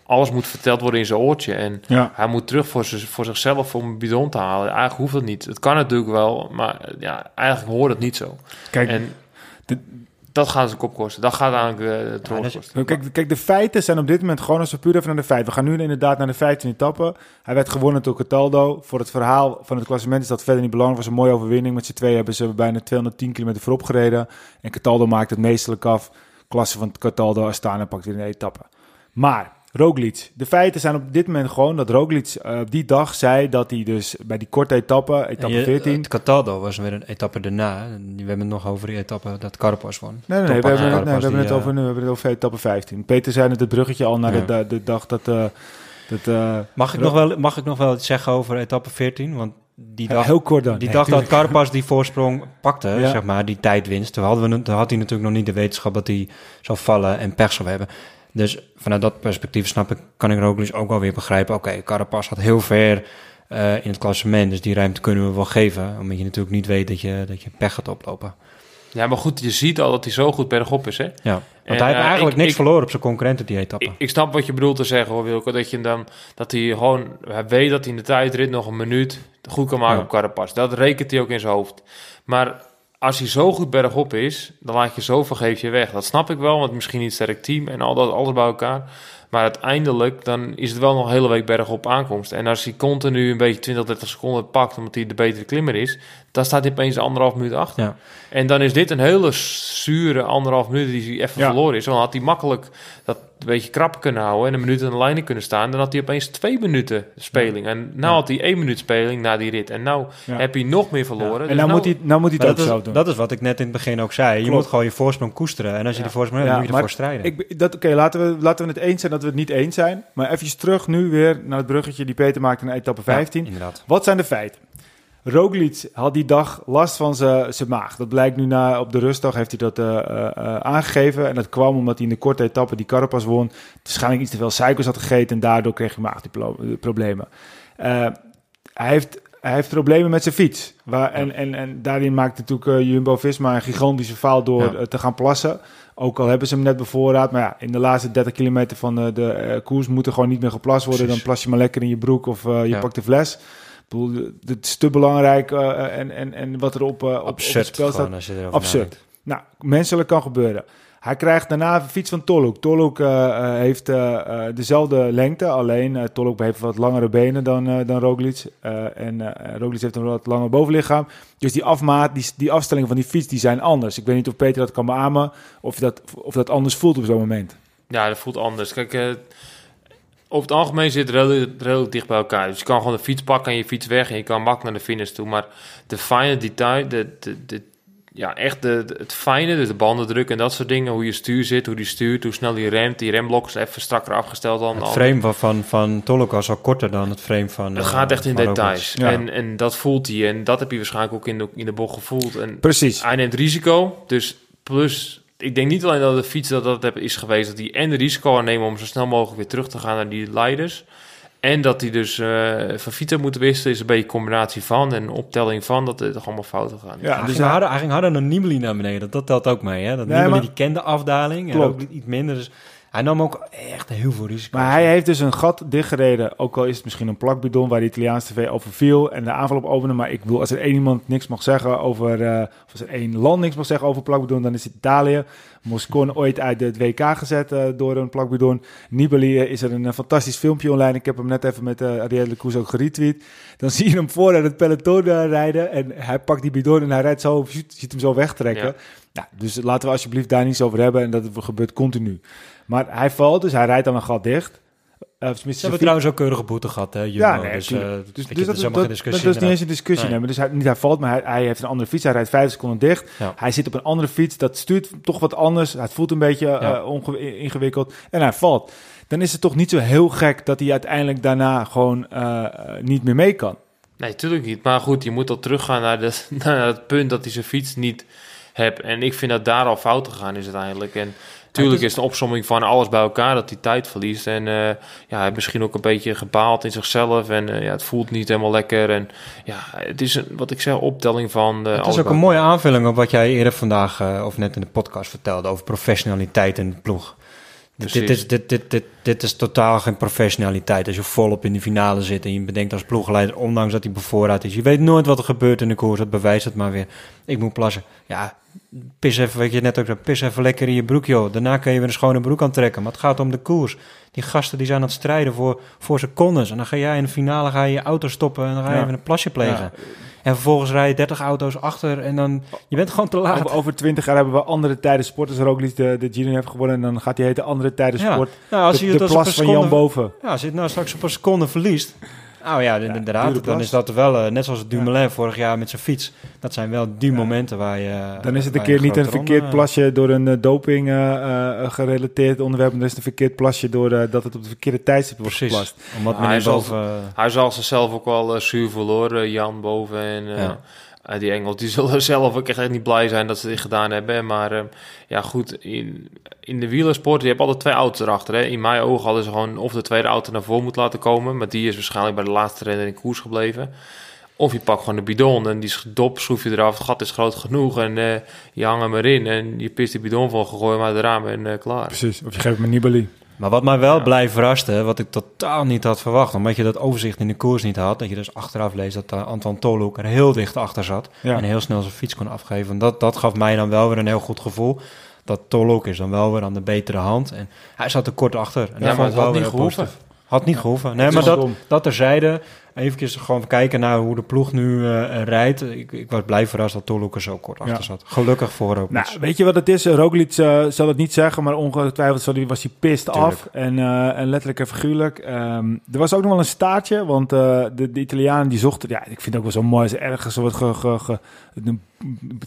alles moet verteld worden in zijn oortje. En Ja. hij moet terug voor, voor zichzelf om een bidon te halen. Eigenlijk hoeft het niet. Het kan natuurlijk wel, maar ja, eigenlijk hoort het niet zo. Kijk, En de- dat gaat zijn kop kosten. Dat gaat eigenlijk het Ja, rol dat is- kosten. Kijk, kijk, de feiten zijn op dit moment gewoon als we puur even naar de feiten. We gaan nu inderdaad naar de 15 etappe. Hij werd gewonnen door Cataldo. Voor het verhaal van het klassement is dat verder niet belangrijk. Het was een mooie overwinning. Met z'n twee hebben ze bijna 210 kilometer voorop gereden. En Cataldo maakt het meestelijk af. Klasse van Cataldo, Astana pakt weer een etappe. Maar Roglic, de feiten zijn op dit moment gewoon dat Roglic eh, op die dag zei dat hij dus bij die korte etappe, etappe Je- 14... Het Cataldo was weer een etappe daarna. We hebben het nog over die etappe dat Carapaz won. Nee, nee, nee, we hebben, Carapaz nee, we hebben die, het over eh, nu. We hebben het over etappe 15. Peter zei net het bruggetje al naar Ja. de, de, de dag dat... eh dat eh, Mag ik, nog wel, mag ik nog wel iets zeggen over etappe 14? Want die dag, Heel kort dan. die Nee, dag dat. Carapaz die voorsprong pakte, Ja. zeg maar, die tijdwinst, toen, hadden we, toen had hij natuurlijk nog niet de wetenschap dat hij zou vallen en pech zou hebben. Dus vanuit dat perspectief snap ik, kan ik Roglic ook wel weer begrijpen. Oké, Carapaz gaat heel ver eh, in het klassement, dus die ruimte kunnen we wel geven. Omdat je natuurlijk niet weet dat je, dat je pech gaat oplopen. Ja, maar goed, je ziet al dat hij zo goed bergop is, hè? Ja, want En, hij heeft eh, eigenlijk ik- niks ik- verloren op zijn concurrenten die etappe. Ik, ik snap wat je bedoelt te zeggen, hoor, Wilco. Dat je dan, dat hij gewoon, hij weet dat hij in de tijdrit nog een minuut goed kan maken Ja. op Carapaz. Dat rekent hij ook in zijn hoofd. Maar als hij zo goed bergop is, dan laat je zoveel geef je weg. Dat snap ik wel, want misschien niet sterk team en al dat, alles bij elkaar. Maar uiteindelijk, dan is het wel nog een hele week bergop aankomst. En als hij continu een beetje 20, 30 seconden pakt, omdat hij de betere klimmer is, dan staat hij opeens anderhalf minuut achter. Ja. En dan is dit een hele zure anderhalf minuut die hij even Ja. verloren is. Dan had hij makkelijk dat een beetje krap kunnen houden en een minuut aan de lijnen kunnen staan. Dan had hij opeens twee minuten speling. En nu had hij één minuut speling na die rit. En nou Ja. heb hij nog meer verloren. En Dus nou, moet hij, nou moet hij dat, ook is, zo doen. dat is wat ik net in het begin ook zei. Je moet gewoon je voorsprong koesteren. En als je die voorsprong hebt, Ja, moet je ervoor strijden. Ik, dat, Oké, laten, we, laten we het eens zijn dat we het niet eens zijn. Maar even terug nu weer naar het bruggetje die Peter maakte naar etappe 15. Ja, inderdaad. Wat zijn de feiten? Roglic had die dag last van zijn maag. Dat blijkt nu na, op de rustdag, heeft hij dat eh, eh, eh, aangegeven. En dat kwam omdat hij in de korte etappe die Carapaz won... waarschijnlijk iets te veel suikers had gegeten... en daardoor kreeg hij maagproblemen. Eh hij, heeft, hij heeft problemen met zijn fiets. Waar, en, en, en daarin maakt natuurlijk Jumbo-Visma een gigantische faal door Ja. te gaan plassen. Ook al hebben ze hem net bevoorraad. Maar ja, in de laatste 30 kilometer van de koers moet er gewoon niet meer geplast worden. Precies. Dan plas je maar lekker in je broek of je Ja. pakt de fles. Bedoel, het is te belangrijk eh, en, en, en wat er op, eh, op, op het Absurd spel staat. als je erover Absurd. nadenkt. Nou, menselijk kan gebeuren. Hij krijgt daarna een fiets van Tolhoek. Tolhoek eh, eh, heeft eh, eh, dezelfde lengte, alleen uh, Tolhoek heeft wat langere benen dan, eh, dan Roglic. Eh, en eh Roglic heeft een wat langer bovenlichaam. Dus die afmaat, die, die afstellingen van die fiets, die zijn anders. Ik weet niet of Peter dat kan beamen, of dat, of dat anders voelt op zo'n moment. Ja, dat voelt anders. Kijk, eh, over het algemeen zit het redelijk, redelijk dicht bij elkaar. Dus je kan gewoon de fiets pakken en je fiets weg en je kan makkelijk naar de finish toe. Maar de fijne detail, de, de, de, ja, echt de, het fijne, dus de bandendruk en dat soort dingen. Hoe je stuur zit, hoe die stuurt, hoe snel die remt. Die remblok is even strakker afgesteld dan. Het frame van, van, van Tolok was al korter dan het frame van... Het eh, gaat echt in details. Ja. En, en dat voelt hij. En dat heb je waarschijnlijk ook in de, in de bocht gevoeld. En Precies. hij neemt risico. Dus plus, ik denk niet alleen dat de fiets dat dat is geweest, dat hij en de risico aannemen om zo snel mogelijk weer terug te gaan naar die leiders. En dat hij dus eh, van fiets heeft moeten wisselen, is een beetje een combinatie van en een optelling van dat het toch allemaal fout gegaan. is. Ja, dus hij- harder, ging harder dan Nibali naar beneden. Dat telt ook mee. Hè? Dat Nee, Nibali maar- die kende afdaling. En ook iets minder. Dus hij nam ook echt heel veel risico. Maar hij heeft dus een gat dichtgereden. Ook al is het misschien een plakbidon waar de Italiaanse tv over viel. En de aanval op opende. Maar ik bedoel, als er één iemand niks mag zeggen over... eh, of als er één land niks mag zeggen over plakbidon, dan is het Italië. Moscon ooit uit het WK gezet eh, door een plakbidon. Nibali eh, is er een fantastisch filmpje online. Ik heb hem net even met uh, Ariel de Koes ook geretweet. Dan zie je hem voor het peloton rijden. En hij pakt die bidon en hij rijdt zo, je ziet hem zo wegtrekken. Ja. Nou, dus laten we alsjeblieft daar niets over hebben. En dat gebeurt continu. Maar hij valt, dus hij rijdt dan een gat dicht. Uh, Ze hebben trouwens ook keurige boete gehad, hè, Jumbo. Ja, nee, dus, eh, Dus, dus dat, is helemaal geen discussie. dat is niet eens een discussie. Nee. Dus hij, niet hij valt, maar hij, hij heeft een andere fiets. Hij rijdt vijf seconden dicht. Ja. Hij zit op een andere fiets. Dat stuurt toch wat anders. Het voelt een beetje eh, Ja. ingewikkeld. En hij valt. Dan is het toch niet zo heel gek dat hij uiteindelijk daarna gewoon niet meer mee kan. Nee, tuurlijk niet. Maar goed, je moet al teruggaan naar, de, [laughs] naar het punt dat hij zijn fiets niet hebt. En ik vind dat daar al fout gegaan is uiteindelijk. En tuurlijk is het een opsomming van alles bij elkaar dat hij tijd verliest. En eh, ja, hij misschien ook een beetje gebaald in zichzelf. En eh, ja, het voelt niet helemaal lekker. En ja, het is een, wat ik zeg, optelling van... eh, Het is ook een mooie aanvulling op wat jij eerder vandaag, of net in de podcast vertelde, over professionaliteit in de ploeg. Dit, dit, dit, dit, dit, dit is totaal geen professionaliteit. Als je volop in de finale zit en je bedenkt als ploegleider, ondanks dat hij bevoorraad is. Je weet nooit wat er gebeurt in de koers, dat bewijst het maar weer. Ik moet plassen. Ja, pis even, wat je net ook pis even lekker in je broek, joh. Daarna kun je weer een schone broek aantrekken. Maar het gaat om de koers. Die gasten die zijn aan het strijden voor, voor secondes. En dan ga jij in de finale ga je, je auto stoppen en dan ga je Ja. even een plasje plegen. Ja. En vervolgens rij je 30 auto's achter en dan... Je bent gewoon te laat. Over, over 20 jaar hebben we andere tijden sport. Als Roglic de, de Giro heeft gewonnen. En dan gaat hij heten andere tijden Ja. sport. Nou, als je de op plas van Jan. Boven. Ja, als je het nou straks op een seconde verliest... Nou ja, Ja, inderdaad, dan is dat wel... eh, net zoals Dumoulin vorig jaar met zijn fiets. Dat zijn wel die Ja. momenten waar je... Dan is het een keer niet een verkeerd ronde- plasje door een eh, doping eh, eh, gerelateerd onderwerp. Maar dan is het een verkeerd plasje door eh, dat het op de verkeerde tijdstip wordt Precies, geplast. omdat hij zal- boven... Hij zal zichzelf ook wel eh, zuur verloren, Jan boven. En eh, die Engels, die zullen [laughs] zelf ook echt niet blij zijn dat ze dit gedaan hebben. Maar eh, ja, goed, in, in de wielersport, je hebt altijd twee auto's erachter. Hè. In mijn ogen hadden ze gewoon of de tweede auto naar voren moeten laten komen. Maar die is waarschijnlijk bij de laatste renner in koers gebleven. Of je pakt gewoon de bidon en die dop, schroef je eraf. Het gat is groot genoeg en eh, je hangt hem erin. En je pist die bidon van, gooi hem uit het raam en eh, klaar. Precies. Of je geeft een Nibali. Maar wat mij wel Ja. blij verraste, wat ik totaal niet had verwacht, omdat je dat overzicht in de koers niet had, dat je dus achteraf leest dat uh, Antoine Tolhoek er heel dicht achter zat Ja. en heel snel zijn fiets kon afgeven. Dat, dat gaf mij dan wel weer een heel goed gevoel. Dat Tolhoek is dan wel weer aan de betere hand. En hij zat er kort achter. En dat Ja, maar het ik wel had niet gehoeven. Had niet gehoeven. Nee, maar dat, dat terzijde, even gewoon kijken naar hoe de ploeg nu eh, rijdt. Ik, ik was blij verrast dat er zo kort Ja. achter zat. Gelukkig voor ook. Nou, weet je wat het is? Roglic eh, zal het niet zeggen, maar ongetwijfeld was hij pist af. En, eh, en letterlijk en figuurlijk. Ehm, er was ook nog wel een staartje, want de, de Italianen die zochten... Ja, ik vind het ook wel zo mooi. Ze ergens ge, ge, ge, een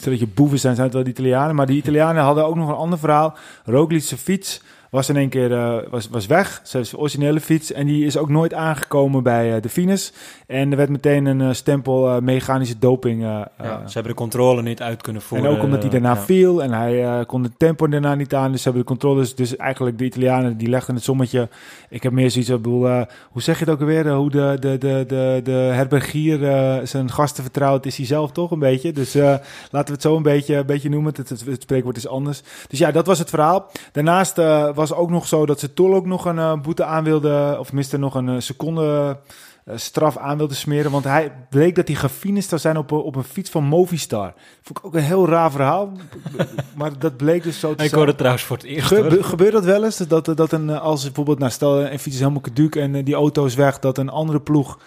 beetje boeven zijn, zijn het wel de Italianen. Maar die Italianen hadden ook nog een ander verhaal. Roglic zijn fiets was in één keer uh, was, was weg. Zijn originele fiets. En die is ook nooit aangekomen bij uh, de Venus. En er werd meteen een stempel mechanische doping. Ja, ze hebben de controle niet uit kunnen voeren. En ook omdat hij daarna ja. viel. En hij kon de tempo daarna niet aan. Dus ze hebben de controles. Dus eigenlijk de Italianen die legden het sommetje. Ik heb meer zoiets. Ik bedoel, hoe zeg je het ook alweer? Hoe de, de, de, de, de herbergier zijn gasten vertrouwt, is hij zelf toch een beetje. Dus laten we het zo een beetje, een beetje noemen. Het, het, het spreekwoord is anders. Dus ja, dat was het verhaal. Daarnaast was ook nog zo dat ze Tol ook nog een uh, boete aan wilde, of tenminste nog een uh, seconde uh, straf aan wilde smeren. Want hij bleek dat hij gefinist zou zijn op, op een fiets van Movistar. Vond ik ook een heel raar verhaal. [laughs] maar dat bleek dus zo te Ik hoorde trouwens voor het eerst. Ge gebeurt dat wel eens? Dat, dat een, als bijvoorbeeld, nou stel een fiets is helemaal caduc en die auto is weg, dat een andere ploeg...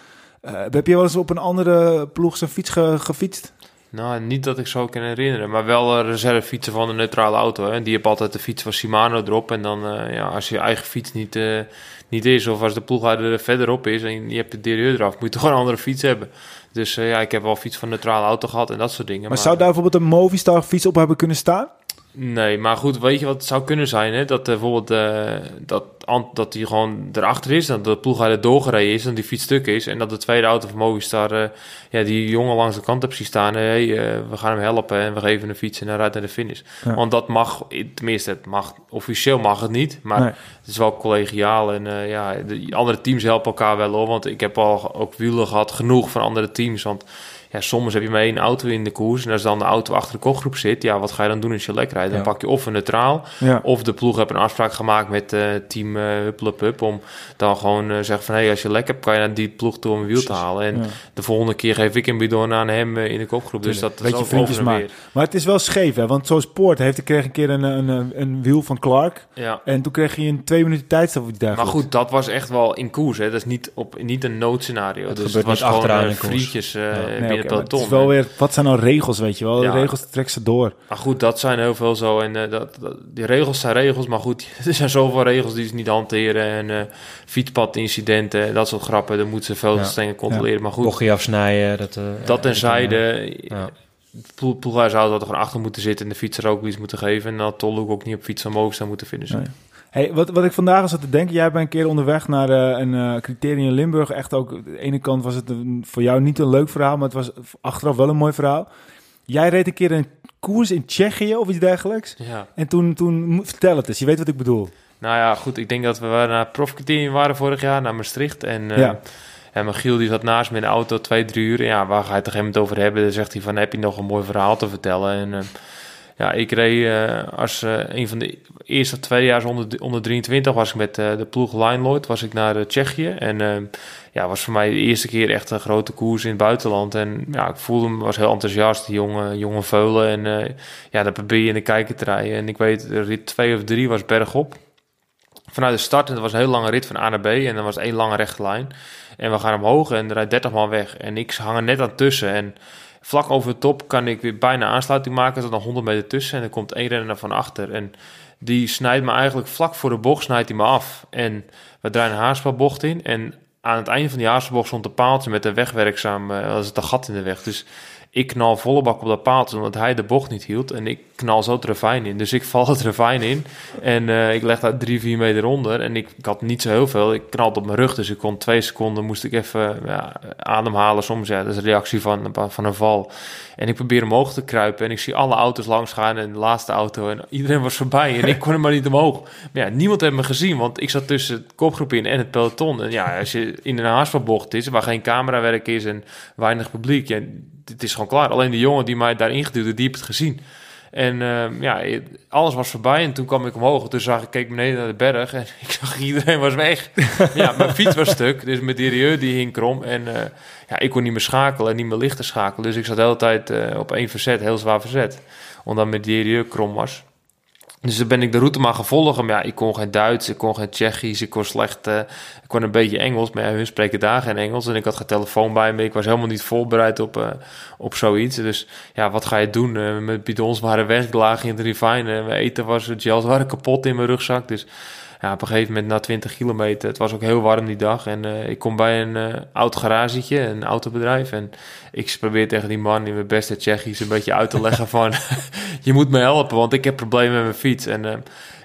heb je wel eens op een andere ploeg zijn fiets ge gefietst? Nou, niet dat ik zo kan herinneren, maar wel reservefietsen van de neutrale auto. Hè. Die heb altijd de fiets van Shimano erop. En dan, uh, ja, als je eigen fiets niet, uh, niet is, of als de ploeghouder er verderop is en je hebt de deur eraf, moet je [laughs] toch een andere fiets hebben. Dus uh, ja, ik heb wel fiets van neutrale auto gehad en dat soort dingen. Maar, maar zou daar bijvoorbeeld een Movistar fiets op hebben kunnen staan? Nee, maar goed, weet je wat het zou kunnen zijn? Hè? Dat uh, bijvoorbeeld uh, dat, dat die gewoon erachter is, dat de ploegleider doorgereden is, en die fiets stuk is, en dat de tweede auto van Movistar uh, ja, die jongen langs de kant heb zien staan. Hey, we gaan hem helpen en we geven een fiets en hij rijdt naar de finish. Ja. Want dat mag, tenminste, het mag, officieel mag het niet, maar nee. het is wel collegiaal. En ja, de andere teams helpen elkaar wel hoor, want ik heb al ook wielen gehad, genoeg van andere teams. Want ja, soms heb je maar één auto in de koers. En als dan de auto achter de kopgroep zit, ja, wat ga je dan doen als je lek rijdt? Dan pak je of een neutraal, ja. of de ploeg heeft een afspraak gemaakt met uh, team uh, Hupplepup om dan gewoon uh, zeggen van, hé, hey, als je lek hebt, kan je naar die ploeg toe om een wiel te halen. En de volgende keer geef ik een bidon aan hem in de kopgroep. Dus dat Beetje is over maar. maar het is wel scheef, hè? Want zo'n sport heeft, ik kreeg een keer een, een, een, een wiel van Clark. Ja. En toen kreeg je een twee minuten tijdstaf of Maar goed, dat was echt wel in koers, hè? Dat is niet, op, niet een noodscenario. Het dus het was achteraan gewoon vriendjes ja. nee, binnen okay, peloton. Het is wel weer wat zijn nou regels, weet je wel? De regels trekken ze door. Maar goed, dat zijn heel veel zo. En uh, dat, dat, die regels zijn regels, maar goed, [laughs] er zijn zoveel regels die ze niet hanteren. En uh, fietspadincidenten, dat soort grappen, dan moeten ze veel ja. strenger controleren. Ja. Maar goed, bochtje afsnijden, dat... Uh, dat tenzijde... Ja. Ploegaar zou dat er gewoon achter moeten zitten en de fietser ook iets moeten geven. En dan Tolhoek ook niet op fiets van mogen staan moeten vinden. Nee. Hey, wat, wat ik vandaag zat te denken, jij bent een keer onderweg naar uh, een uh, criterium Limburg. Echt ook, aan de ene kant was het een, voor jou niet een leuk verhaal, maar het was achteraf wel een mooi verhaal. Jij reed een keer een koers in Tsjechië of iets dergelijks. Ja. En toen, toen, vertel het eens, je weet wat ik bedoel. Nou ja, goed, ik denk dat we naar profcriterium waren vorig jaar, naar Maastricht. En, uh, ja. en Michiel die zat naast me in de auto twee, drie uur. Ja, waar ga je het er een over hebben? Dan zegt hij van, heb je nog een mooi verhaal te vertellen? En ja, ik reed uh, als uh, een van de eerste twee jaar onder, onder 23 was ik met uh, de ploeg Line was ik naar Tsjechië. En ja, was voor mij de eerste keer echt een grote koers in het buitenland. En ja, ik voelde me, was heel enthousiast, die jonge, jonge veulen. En ja, dan probeer je in de kijker te rijden. En ik weet, rit 2 of 3 was bergop. Vanuit de start, en dat was een heel lange rit van A naar B. En dan was één lange rechte lijn. En we gaan omhoog en er rijdt 30 man weg. En ik hang er net aan tussen. En vlak over de top kan ik weer bijna aansluiting maken. Er zit nog 100 meter tussen en er komt één renner van achter. En die snijdt me eigenlijk vlak voor de bocht snijdt hij me af. En we draaien een haarspelbocht in. En aan het einde van die haarspelbocht stond een paaltje met een wegwerkzaam... Uh, was het een gat in de weg. Dus ik knal volle bak op dat paaltje omdat hij de bocht niet hield. En ik knal zo het ravijn in. Dus ik val het ravijn in. En uh, ik leg daar drie, vier meter onder. En ik, had niet zo heel veel. Ik knalde op mijn rug. Dus ik kon twee seconden moest ik even ja, ademhalen. Soms ja, dat is een reactie van, van een val. En ik probeer omhoog te kruipen. En ik zie alle auto's langs gaan. En de laatste auto. En iedereen was voorbij. En ik kon er maar niet omhoog. Maar ja, niemand heeft me gezien. Want ik zat tussen het kopgroep in en het peloton. En ja, als je in een haarspelbocht is. Waar geen camerawerk is en weinig publiek. Ja, het is gewoon klaar. Alleen de jongen die mij daar ingeduwd die heeft het gezien. En uh, ja, alles was voorbij. En toen kwam ik omhoog. Toen zag ik, keek beneden naar de berg. En [laughs] ik zag iedereen was weg. [laughs] ja, mijn fiets was stuk. Dus mijn derieur die hing krom. En uh, ja, ik kon niet meer schakelen en niet meer lichter schakelen. Dus ik zat de hele tijd uh, op één verzet, heel zwaar verzet. Omdat mijn derieur krom was. Dus dan ben ik de route maar gevolgd. Maar ja, ik kon geen Duits, ik kon geen Tsjechisch, ik kon slecht... Uh, ik kon een beetje Engels, maar hun spreken daar geen Engels. En ik had geen telefoon bij me. Ik was helemaal niet voorbereid op, uh, op zoiets. Dus ja, wat ga je doen? Uh, mijn bidons waren weggelagen in de refine. mijn eten was, gels waren kapot in mijn rugzak. Dus ja, op een gegeven moment na 20 kilometer, het was ook heel warm die dag. En uh, ik kom bij een uh, oud garagetje, een autobedrijf. En ik probeer tegen die man in mijn beste Tsjechisch een beetje uit te leggen [laughs] van... [laughs] je moet me helpen, want ik heb problemen met mijn fiets. En uh,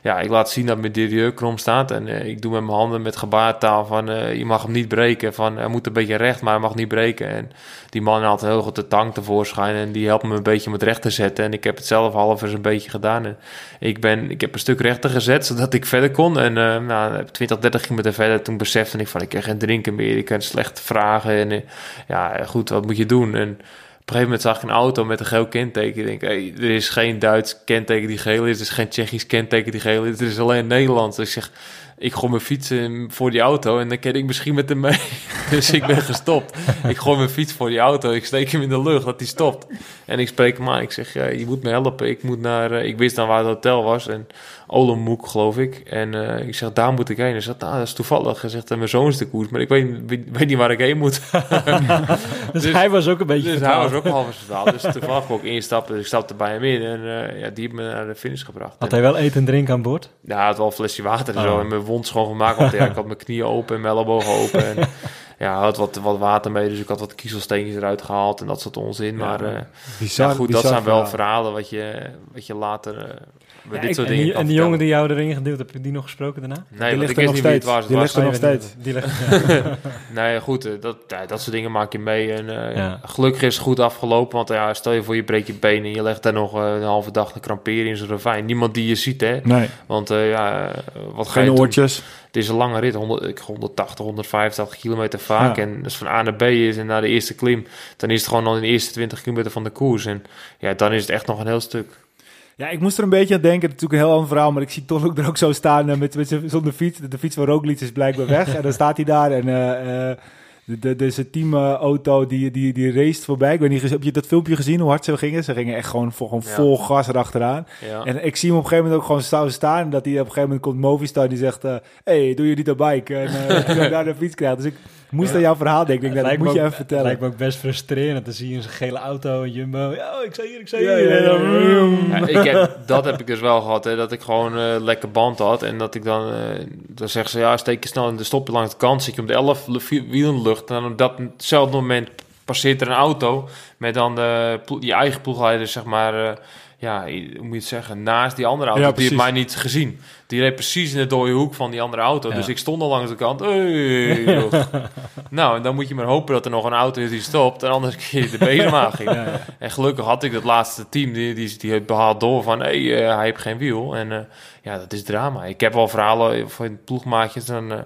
ja, ik laat zien dat mijn derieur krom staat. En eh, ik doe met mijn handen met gebaartaal van eh, je mag hem niet breken. Van hij moet een beetje recht, maar hij mag niet breken. En die man had heel goed de tang tevoorschijn. En die helpt me een beetje om het recht te zetten. En ik heb het zelf half eens een beetje gedaan. En ik, ben, ik heb een stuk rechter gezet, zodat ik verder kon. En uh, nou, 20, 30 kilometer verder, toen besefte ik van ik kan geen drinken meer. Ik kan slecht vragen. En ja, goed, wat moet je doen? En op een gegeven moment zag ik een auto met een geel kenteken. Ik denk, hey, er is geen Duits kenteken die geel is. Er is geen Tsjechisch kenteken die geel is. Er is alleen Nederlands. Dus ik zeg, ik gooi mijn fiets voor die auto en dan ken ik misschien met hem mee. [laughs] dus ik ben gestopt. ik gooi mijn fiets voor die auto. Ik steek hem in de lucht dat hij stopt. En ik spreek hem aan. Ik zeg, ja, je moet me helpen. Ik moet naar... Uh, ik wist dan waar het hotel was. En Olomouc, geloof ik. En uh, ik zeg, daar moet ik heen. Hij zegt, nou, dat is toevallig. Hij zegt, mijn zoon is de koers. Maar ik weet, weet niet waar ik heen moet. [laughs] dus, dus, hij was ook een beetje dus hij was ook half vertaald. Dus toevallig ik instappen. Dus ik stapte bij hem in. En uh, ja, die heeft me naar de finish gebracht. Had hij wel eten en drinken aan boord? Ja, had wel een flesje water en zo. En mijn wond schoongemaakt. Want ja, ik [laughs] had mijn knieën open en mijn ellebogen open. En, [laughs] ja, had wat, wat water mee, dus ik had wat kiezelsteentjes eruit gehaald en dat soort onzin. Ja, maar uh, bizar, ja, goed, bizar dat zijn wel verhalen wat je, wat je later uh, ja, dit soort en dingen die, En die jongen die jou erin gedeeld, heb je die nog gesproken daarna? Nee, die ligt ik niet wie het was. Die ligt er nog steeds. Die [laughs] ligt, [laughs] nee, goed, uh, dat, ja, dat soort dingen maak je mee. En ja. gelukkig is het goed afgelopen, want ja, stel je voor je breekt je been en je legt daar nog een halve dag te kramperen in zo'n ravijn. Niemand die je ziet, hè? Nee. Want ja, wat Geen ga je oortjes. Doen? Het is een lange rit, 100, 180, 185 kilometer vaak. Ja. En als van A naar B is en naar de eerste klim, dan is het gewoon al in de eerste 20 kilometer van de koers. En ja, dan is het echt nog een heel stuk. Ja, ik moest er een beetje aan denken. Natuurlijk een heel ander verhaal, maar ik zie toch ook er ook zo staan uh, met, met zonder fiets. De fiets van Roglic is blijkbaar weg en dan staat hij daar en... Uh, uh, de, de, de teamauto die, die, die race voorbij. Ik weet niet, heb je dat filmpje gezien hoe hard ze gingen? Ze gingen echt gewoon, gewoon ja. vol gas erachteraan. Ja. En ik zie hem op een gegeven moment ook gewoon staan. staan dat hij op een gegeven moment komt Movistar die zegt... Uh, hey, doe je niet een bike? En uh, [laughs] dat hij daar de fiets krijgt. Dus ik moest aan jouw verhaal denken. Ik denk, dat moet je even vertellen. Het lijkt me ook best frustrerend. Dan zie je een gele auto, een Jumbo. Ja, ik zei hier, ik zei hier. Ja, ik heb, dat heb ik dus wel gehad. Hè, dat ik gewoon uh, lekker band had. En dat ik dan... Uh, dan zeggen ze, ja, steek je snel in de stop langs de kant. Zit je om de 11 wielen lucht. En op datzelfde moment passeert er een auto... met dan de, je eigen ploegleider, zeg maar ja, hoe moet je het zeggen, naast die andere auto. Ja, die heeft mij niet gezien. Die reed precies in de dode hoek van die andere auto. Ja. Dus ik stond al langs de kant. Hey, [laughs] nou, en dan moet je maar hopen dat er nog een auto is die stopt. En anders [laughs] kun je de. Ja, en gelukkig had ik dat laatste team. Die, die, die behaald door van, hey, uh, hij heeft geen wiel. En uh, ja, dat is drama. Ik heb wel verhalen van ploegmaatjes. Dan, uh,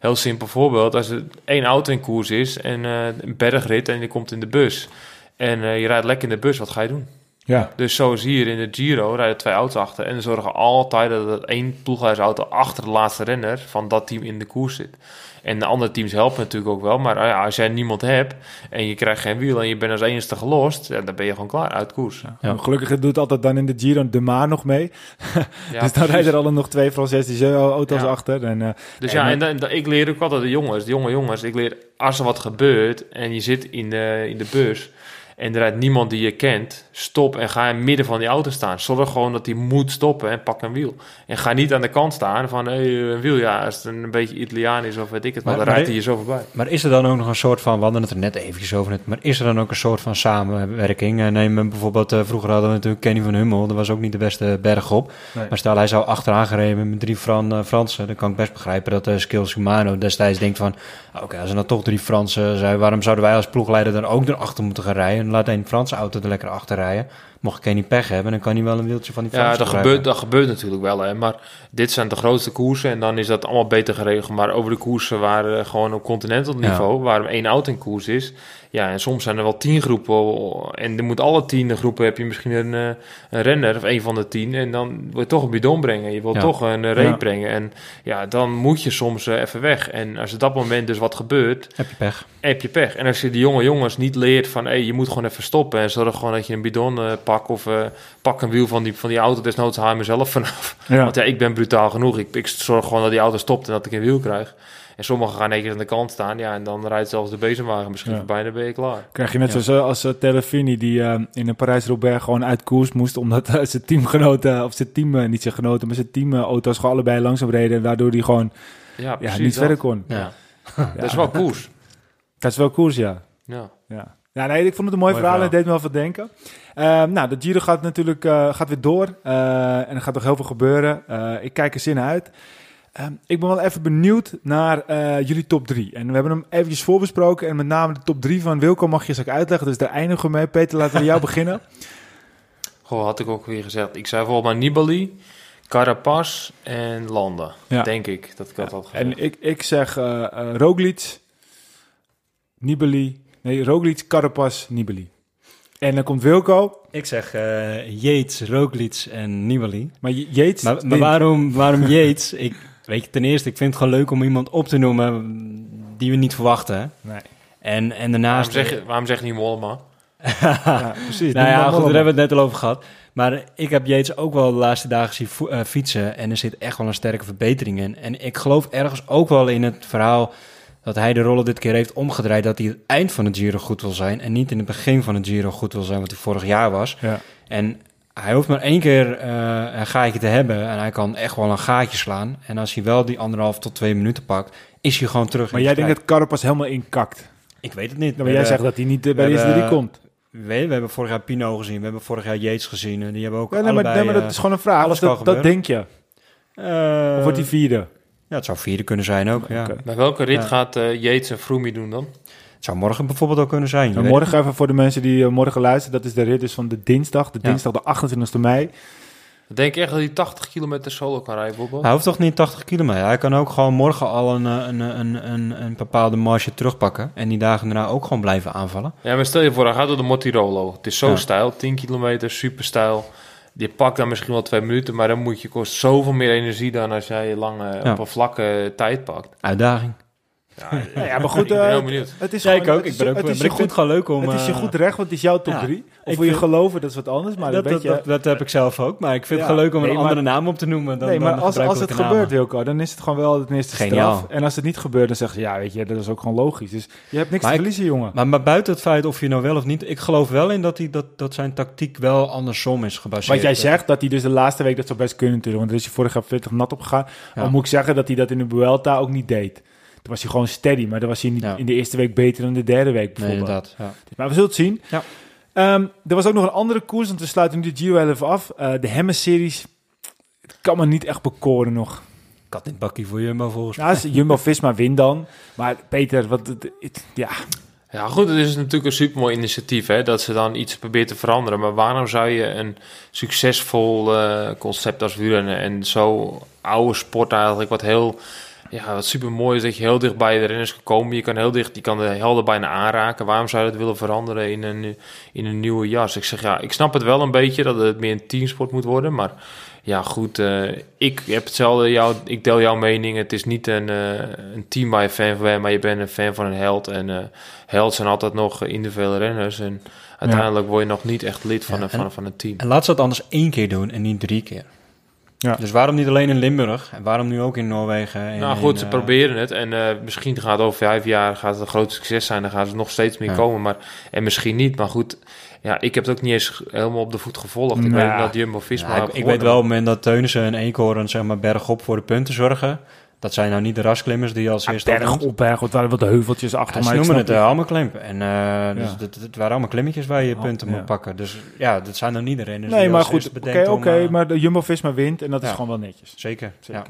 heel simpel voorbeeld. Als er één auto in koers is en een bergrit en je komt in de bus. En je rijdt lekker in de bus, wat ga je doen? Ja. Dus zoals hier in de Giro rijden twee auto's achter. En zorgen altijd dat er één ploeghuisauto achter de laatste renner van dat team in de koers zit. En de andere teams helpen natuurlijk ook wel. Maar ah ja, als jij niemand hebt en je krijgt geen wiel en je bent als enige gelost, ja, dan ben je gewoon klaar uit koers. Ja. Gelukkig doet altijd dan in de Giro de Maan nog mee. [laughs] Ja, dus dan rijden er al nog twee Francische auto's achter. En, uh, dus ja, en, en, ik leer ook altijd de jongens, de jonge jongens. Ik leer als er wat gebeurt en je zit in de, in de bus en er rijdt niemand die je kent, stop en ga in het midden van die auto staan. Zorg gewoon dat hij moet stoppen en pak een wiel. En ga niet aan de kant staan van hey, een wiel, ja, als het een beetje Italiaan is of weet ik het, maar, dan rijdt hij je zo voorbij. Maar is er dan ook nog een soort van, we hadden het er net eventjes over net, maar is er dan ook een soort van samenwerking? Eh, neem bijvoorbeeld, uh, vroeger hadden we natuurlijk Kenny van Hummel, dat was ook niet de beste berg op. Nee. Maar stel hij zou achteraan gereden met drie Fran, Fransen, dan kan ik best begrijpen dat uh, Skills Humano destijds denkt van, oké, als er dan toch drie Fransen zijn, waarom zouden wij als ploegleider dan ook erachter moeten gaan rijden? Laat een Franse auto er lekker achter rijden. Mocht ik niet pech hebben, dan kan hij wel een wieltje van die Franse Ja, dat gebeurt, dat gebeurt natuurlijk wel. Hè. Maar dit zijn de grootste koersen en dan is dat allemaal beter geregeld. Maar over de koersen waar uh, gewoon op continental niveau, ja. waar één auto in koers is, ja, en soms zijn er wel tien groepen. En er moet alle tien groepen heb je misschien een, eh, een renner of een van de tien. En dan wil je toch een bidon brengen. Je wilt ja. toch een reep ja. brengen. En ja, dan moet je soms uh, even weg. En als er dat moment dus wat gebeurt... Heb je pech. Heb je pech. En als je die jonge jongens niet leert van... Hey, je moet gewoon even stoppen. En zorg gewoon dat je een bidon uh, pakt. Of pak een wiel van die, van die auto. Desnoods haal je mezelf vanaf. Want ja, ik ben brutaal genoeg. Ik, ik zorg gewoon dat die auto stopt en dat ik een wiel krijg. En sommigen gaan netjes aan de kant staan. Ja, en dan rijdt zelfs de bezemwagen misschien ja. voorbij. Dan ben je klaar. Krijg je net ja. zoals als uh, Telefini die uh, in een Parijs-Roubaix gewoon uit koers moest. Omdat uh, zijn teamgenoten, of zijn team, niet zijn genoten, maar zijn teamauto's gewoon allebei langzaam reden. Waardoor hij gewoon ja, ja, niet dat. verder kon. Ja. dat is wel koers. [laughs] Dat is wel koers, ja. Ja. ja. Ja, nee, ik vond het een mooi, Mooi verhaal en het deed me wel wat denken. Ehm, nou, de Giro gaat natuurlijk eh, gaat weer door. eh, en er gaat nog heel veel gebeuren. Eh, ik kijk er zin uit. Ehm, ik ben wel even benieuwd naar eh, jullie top 3. En we hebben hem eventjes voorbesproken. En met name de top 3 van Wilco mag je eens ook uitleggen. Dus daar eindigen we mee. Peter, laten we jou [laughs] beginnen. Goh, had ik ook weer gezegd. Ik zei volgens mij Nibali, Carapaz en Landa. Ja. Denk ik dat ik dat had gezegd. En ik, ik zeg Roglic, Nibali. Nee, Roglic, Carapaz, Nibali. En dan komt Wilco. Ik zeg eh Yates, Roglic en Nibali. Maar Yates... Maar, waarom, waarom [laughs] Yates? Ik, weet je, ten eerste, ik vind het gewoon leuk om iemand op te noemen die we niet verwachten. Nee. En, en waarom, daarnaast... zeg je, waarom zeg je niet Mollema? [laughs] Ja, precies. nou ja, goed, daar hebben we het net al over gehad. Maar ik heb Yates ook wel de laatste dagen zien eh, fietsen. En er zit echt wel een sterke verbetering in. En ik geloof ergens ook wel in het verhaal dat hij de rollen dit keer heeft omgedraaid. Dat hij het eind van het Giro goed wil zijn. En niet in het begin van het Giro goed wil zijn, wat hij vorig jaar was. Ja. En hij hoeft maar één keer eh, een gaatje te hebben. En hij kan echt wel een gaatje slaan. En als hij wel die anderhalf tot twee minuten pakt, is hij gewoon terug. Maar jij de denkt dat Carapaz helemaal inkakt. Ik weet het niet. Ja, maar jij We- zegt dat hij niet eh, bij we drie hebben- komt. Je, we hebben vorig jaar Pino gezien, we hebben vorig jaar Yates gezien. En die hebben ook Ja, nee, maar, allebei... nee, maar dat eh, is gewoon een vraag. alles dat, dat denk je. eh, Of wordt hij vierde? Ja, het zou vierde kunnen zijn ook, ja. Bij welke rit Ja. gaat eh Yates en Froome doen dan? Het zou morgen bijvoorbeeld ook kunnen zijn. Nou, morgen even voor de mensen die eh, morgen luisteren. Dat is de rit dus van de dinsdag. De Ja. dinsdag de 28e mei. Ik denk echt dat hij 80 kilometer solo kan rijden, bijvoorbeeld. Hij hoeft toch niet 80 kilometer. Hij kan ook gewoon morgen al een, eh, een, een, een, een bepaalde marge terugpakken. En die dagen daarna ook gewoon blijven aanvallen. Ja, maar stel je voor, hij gaat door de Mortirolo. Het is zo Ja. stijl, 10 kilometer, super stijl. Je pakt dan misschien wel twee minuten, maar dan moet je kost zoveel meer energie dan als jij lang eh, Ja. op een vlakke tijd pakt. Uitdaging. Ja, Ja, ja, maar goed. ik ben eh, heel benieuwd. Het is Ja, ik gewoon- ook. het Ik is- ben ook het maar is ik je goed, gewoon leuk om... het is je eh, goed recht, want het is jouw top ja, 3. Of wil je vind- geloven, dat is wat anders. Maar dat, dat, dat, weet je... dat, dat heb ik zelf ook. Maar ik vind het gewoon leuk om nee, een maar- andere naam op te noemen. Dan, nee, maar dan als, als het gebeurt, namen. Wilco, dan is het gewoon wel het eerste Geniaal. straf. En als het niet gebeurt, dan zeg je, ja, weet je, dat is ook gewoon logisch. Dus je hebt niks Maar te ik- verliezen, jongen. Maar, maar buiten het feit of je nou wel of niet... Ik geloof wel in dat, hij, dat, dat zijn tactiek wel andersom is gebaseerd. Wat jij zegt, dat hij dus de laatste week dat zou best kunnen natuurlijk. Want er is hij vorig jaar 40 nat op gegaan. Al moet ik zeggen dat hij dat in de Vuelta ook niet deed. Toen was hij gewoon steady, maar dan was hij niet Ja. in de eerste week beter dan de derde week Nee, bijvoorbeeld. inderdaad. Ja. Maar we zullen het zien. Ja. Ehm, er was ook nog een andere koers, want we sluiten nu de Giro even af. Eh, de Hemme-series het kan me niet echt bekoren nog. Kat in het bakkie voor Jumbo volgens mij. [laughs] Als Jumbo-Visma wint dan. Maar Peter, wat, het- het- ja, Ja, goed, het is natuurlijk een supermooi initiatief, hè, dat ze dan iets proberen te veranderen. Maar waarom zou je een succesvol eh, concept als wielrennen en zo oude sport eigenlijk, wat heel, ja, wat super mooi is, dat je heel dicht bij de renners kan komen. Je kan heel dicht, je kan de helden bijna aanraken. Waarom zou je dat willen veranderen in een, in een nieuwe jas? Ik zeg, ja, ik snap het wel een beetje dat het meer een teamsport moet worden, maar... Ja, goed. eh, ik heb hetzelfde. Jou, ik deel jouw mening. Het is niet een, eh, een team waar je fan van bent, maar je bent een fan van een held. En eh held zijn altijd nog individuele renners. En uiteindelijk word je nog niet echt lid van, Ja, een, van, en- van een team. En laat ze het anders één keer doen en niet drie keer. Ja. Dus waarom niet alleen in Limburg? En waarom nu ook in Noorwegen? En nou goed, in, ze eh, proberen het. En eh, misschien gaat het over vijf jaar gaat het een groot succes zijn. Dan gaan ze nog steeds meer Ja. komen. Maar, en misschien niet. Maar goed, ja, ik heb het ook niet eens helemaal op de voet gevolgd. Ik Nou, weet dat Jumbo-Visma... ja, ik, ik weet wel op het moment dat Teunissen en Eekhoorn zeg maar bergop voor de punten zorgen. Dat zijn nou niet de rasklimmers die als eerste berg op berg, het waren wat heuveltjes achter Ja, mij. ze noemen het uh, allemaal klimp. En eh, dus Ja. het, het waren allemaal klimmetjes waar je Oh, punten ja. moet pakken. Dus ja, dat zijn nou niet de renners Nee, die maar als goed, eerste oké, om, eh, maar de Jumbo-Visma wint en dat is Ja. gewoon wel netjes. Zeker, Zeker.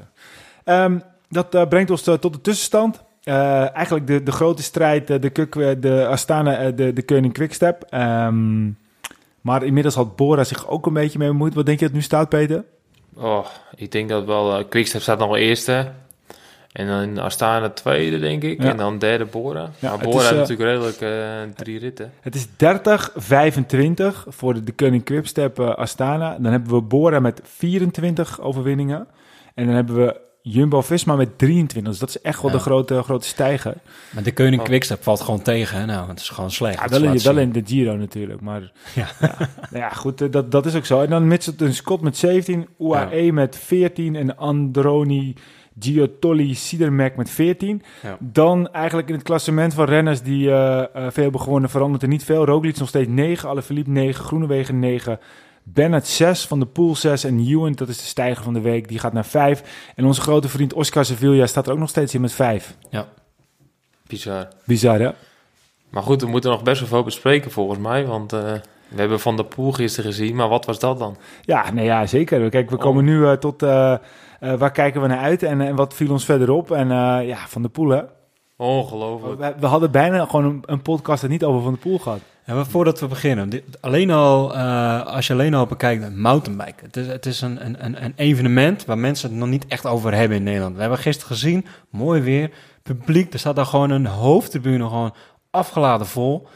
ja. Ehm, dat eh, brengt ons eh, tot de tussenstand. Eh, eigenlijk de, de grote strijd, eh, de, Kuk, eh, de Astana, eh, de, de Koning Quickstep. Ehm, maar inmiddels had Bora zich ook een beetje mee bemoeid. Wat denk je dat nu staat, Peter? Oh, ik denk dat wel... eh, Quickstep staat nog wel eerste. En dan Astana tweede, denk ik. Ja. En dan derde Bora. Ja, maar Bora is, heeft eh, natuurlijk redelijk eh, drie ritten. Het is 30-25 voor de, de Koning Quickstep eh, Astana. Dan hebben we Bora met 24 overwinningen. En dan hebben we Jumbo-Visma met 23. Dus dat is echt wel Ja. de grote, grote stijger. Maar de Koning Oh. Quickstep valt gewoon tegen. Hè? Nou, het is gewoon slecht. Ja, wel, in de Giro natuurlijk, maar... [laughs] Ja. Ja, nou ja goed, eh, dat, dat is ook zo. En dan Mitchelton Scott met 17, UAE met 14 en Androni Giotoli Sidermac met 14. Ja. Dan eigenlijk in het klassement van renners die eh, eh, veel hebben gewonnen verandert er niet veel. Roglic nog steeds 9, Alaphilippe 9, Groenewegen 9... Bennett 6, Van de Poel 6 en Ewan, dat is de stijger van de week, die gaat naar 5. En onze grote vriend Oscar Sevilla staat er ook nog steeds in met 5. Bizar. Bizar, hè? Maar goed, we moeten nog best wel veel bespreken volgens mij. Want eh, we hebben Van der Poel gisteren gezien. Maar wat was dat dan? Ja, nee, ja zeker. Kijk, we komen nu uh, tot uh, waar kijken we naar uit en, en wat viel ons verder op. En ja, Van der Poel, hè? Ongelooflijk. We, we, hadden bijna gewoon een, een podcast er niet over Van der Poel gehad. Ja, maar voordat we beginnen, dit, alleen al, als je alleen al bekijkt naar mountainbiken. Het is, het is een, een, een evenement waar mensen het nog niet echt over hebben in Nederland. We hebben gisteren gezien, mooi weer, publiek. Er staat daar gewoon een hoofdtribune gewoon afgeladen vol.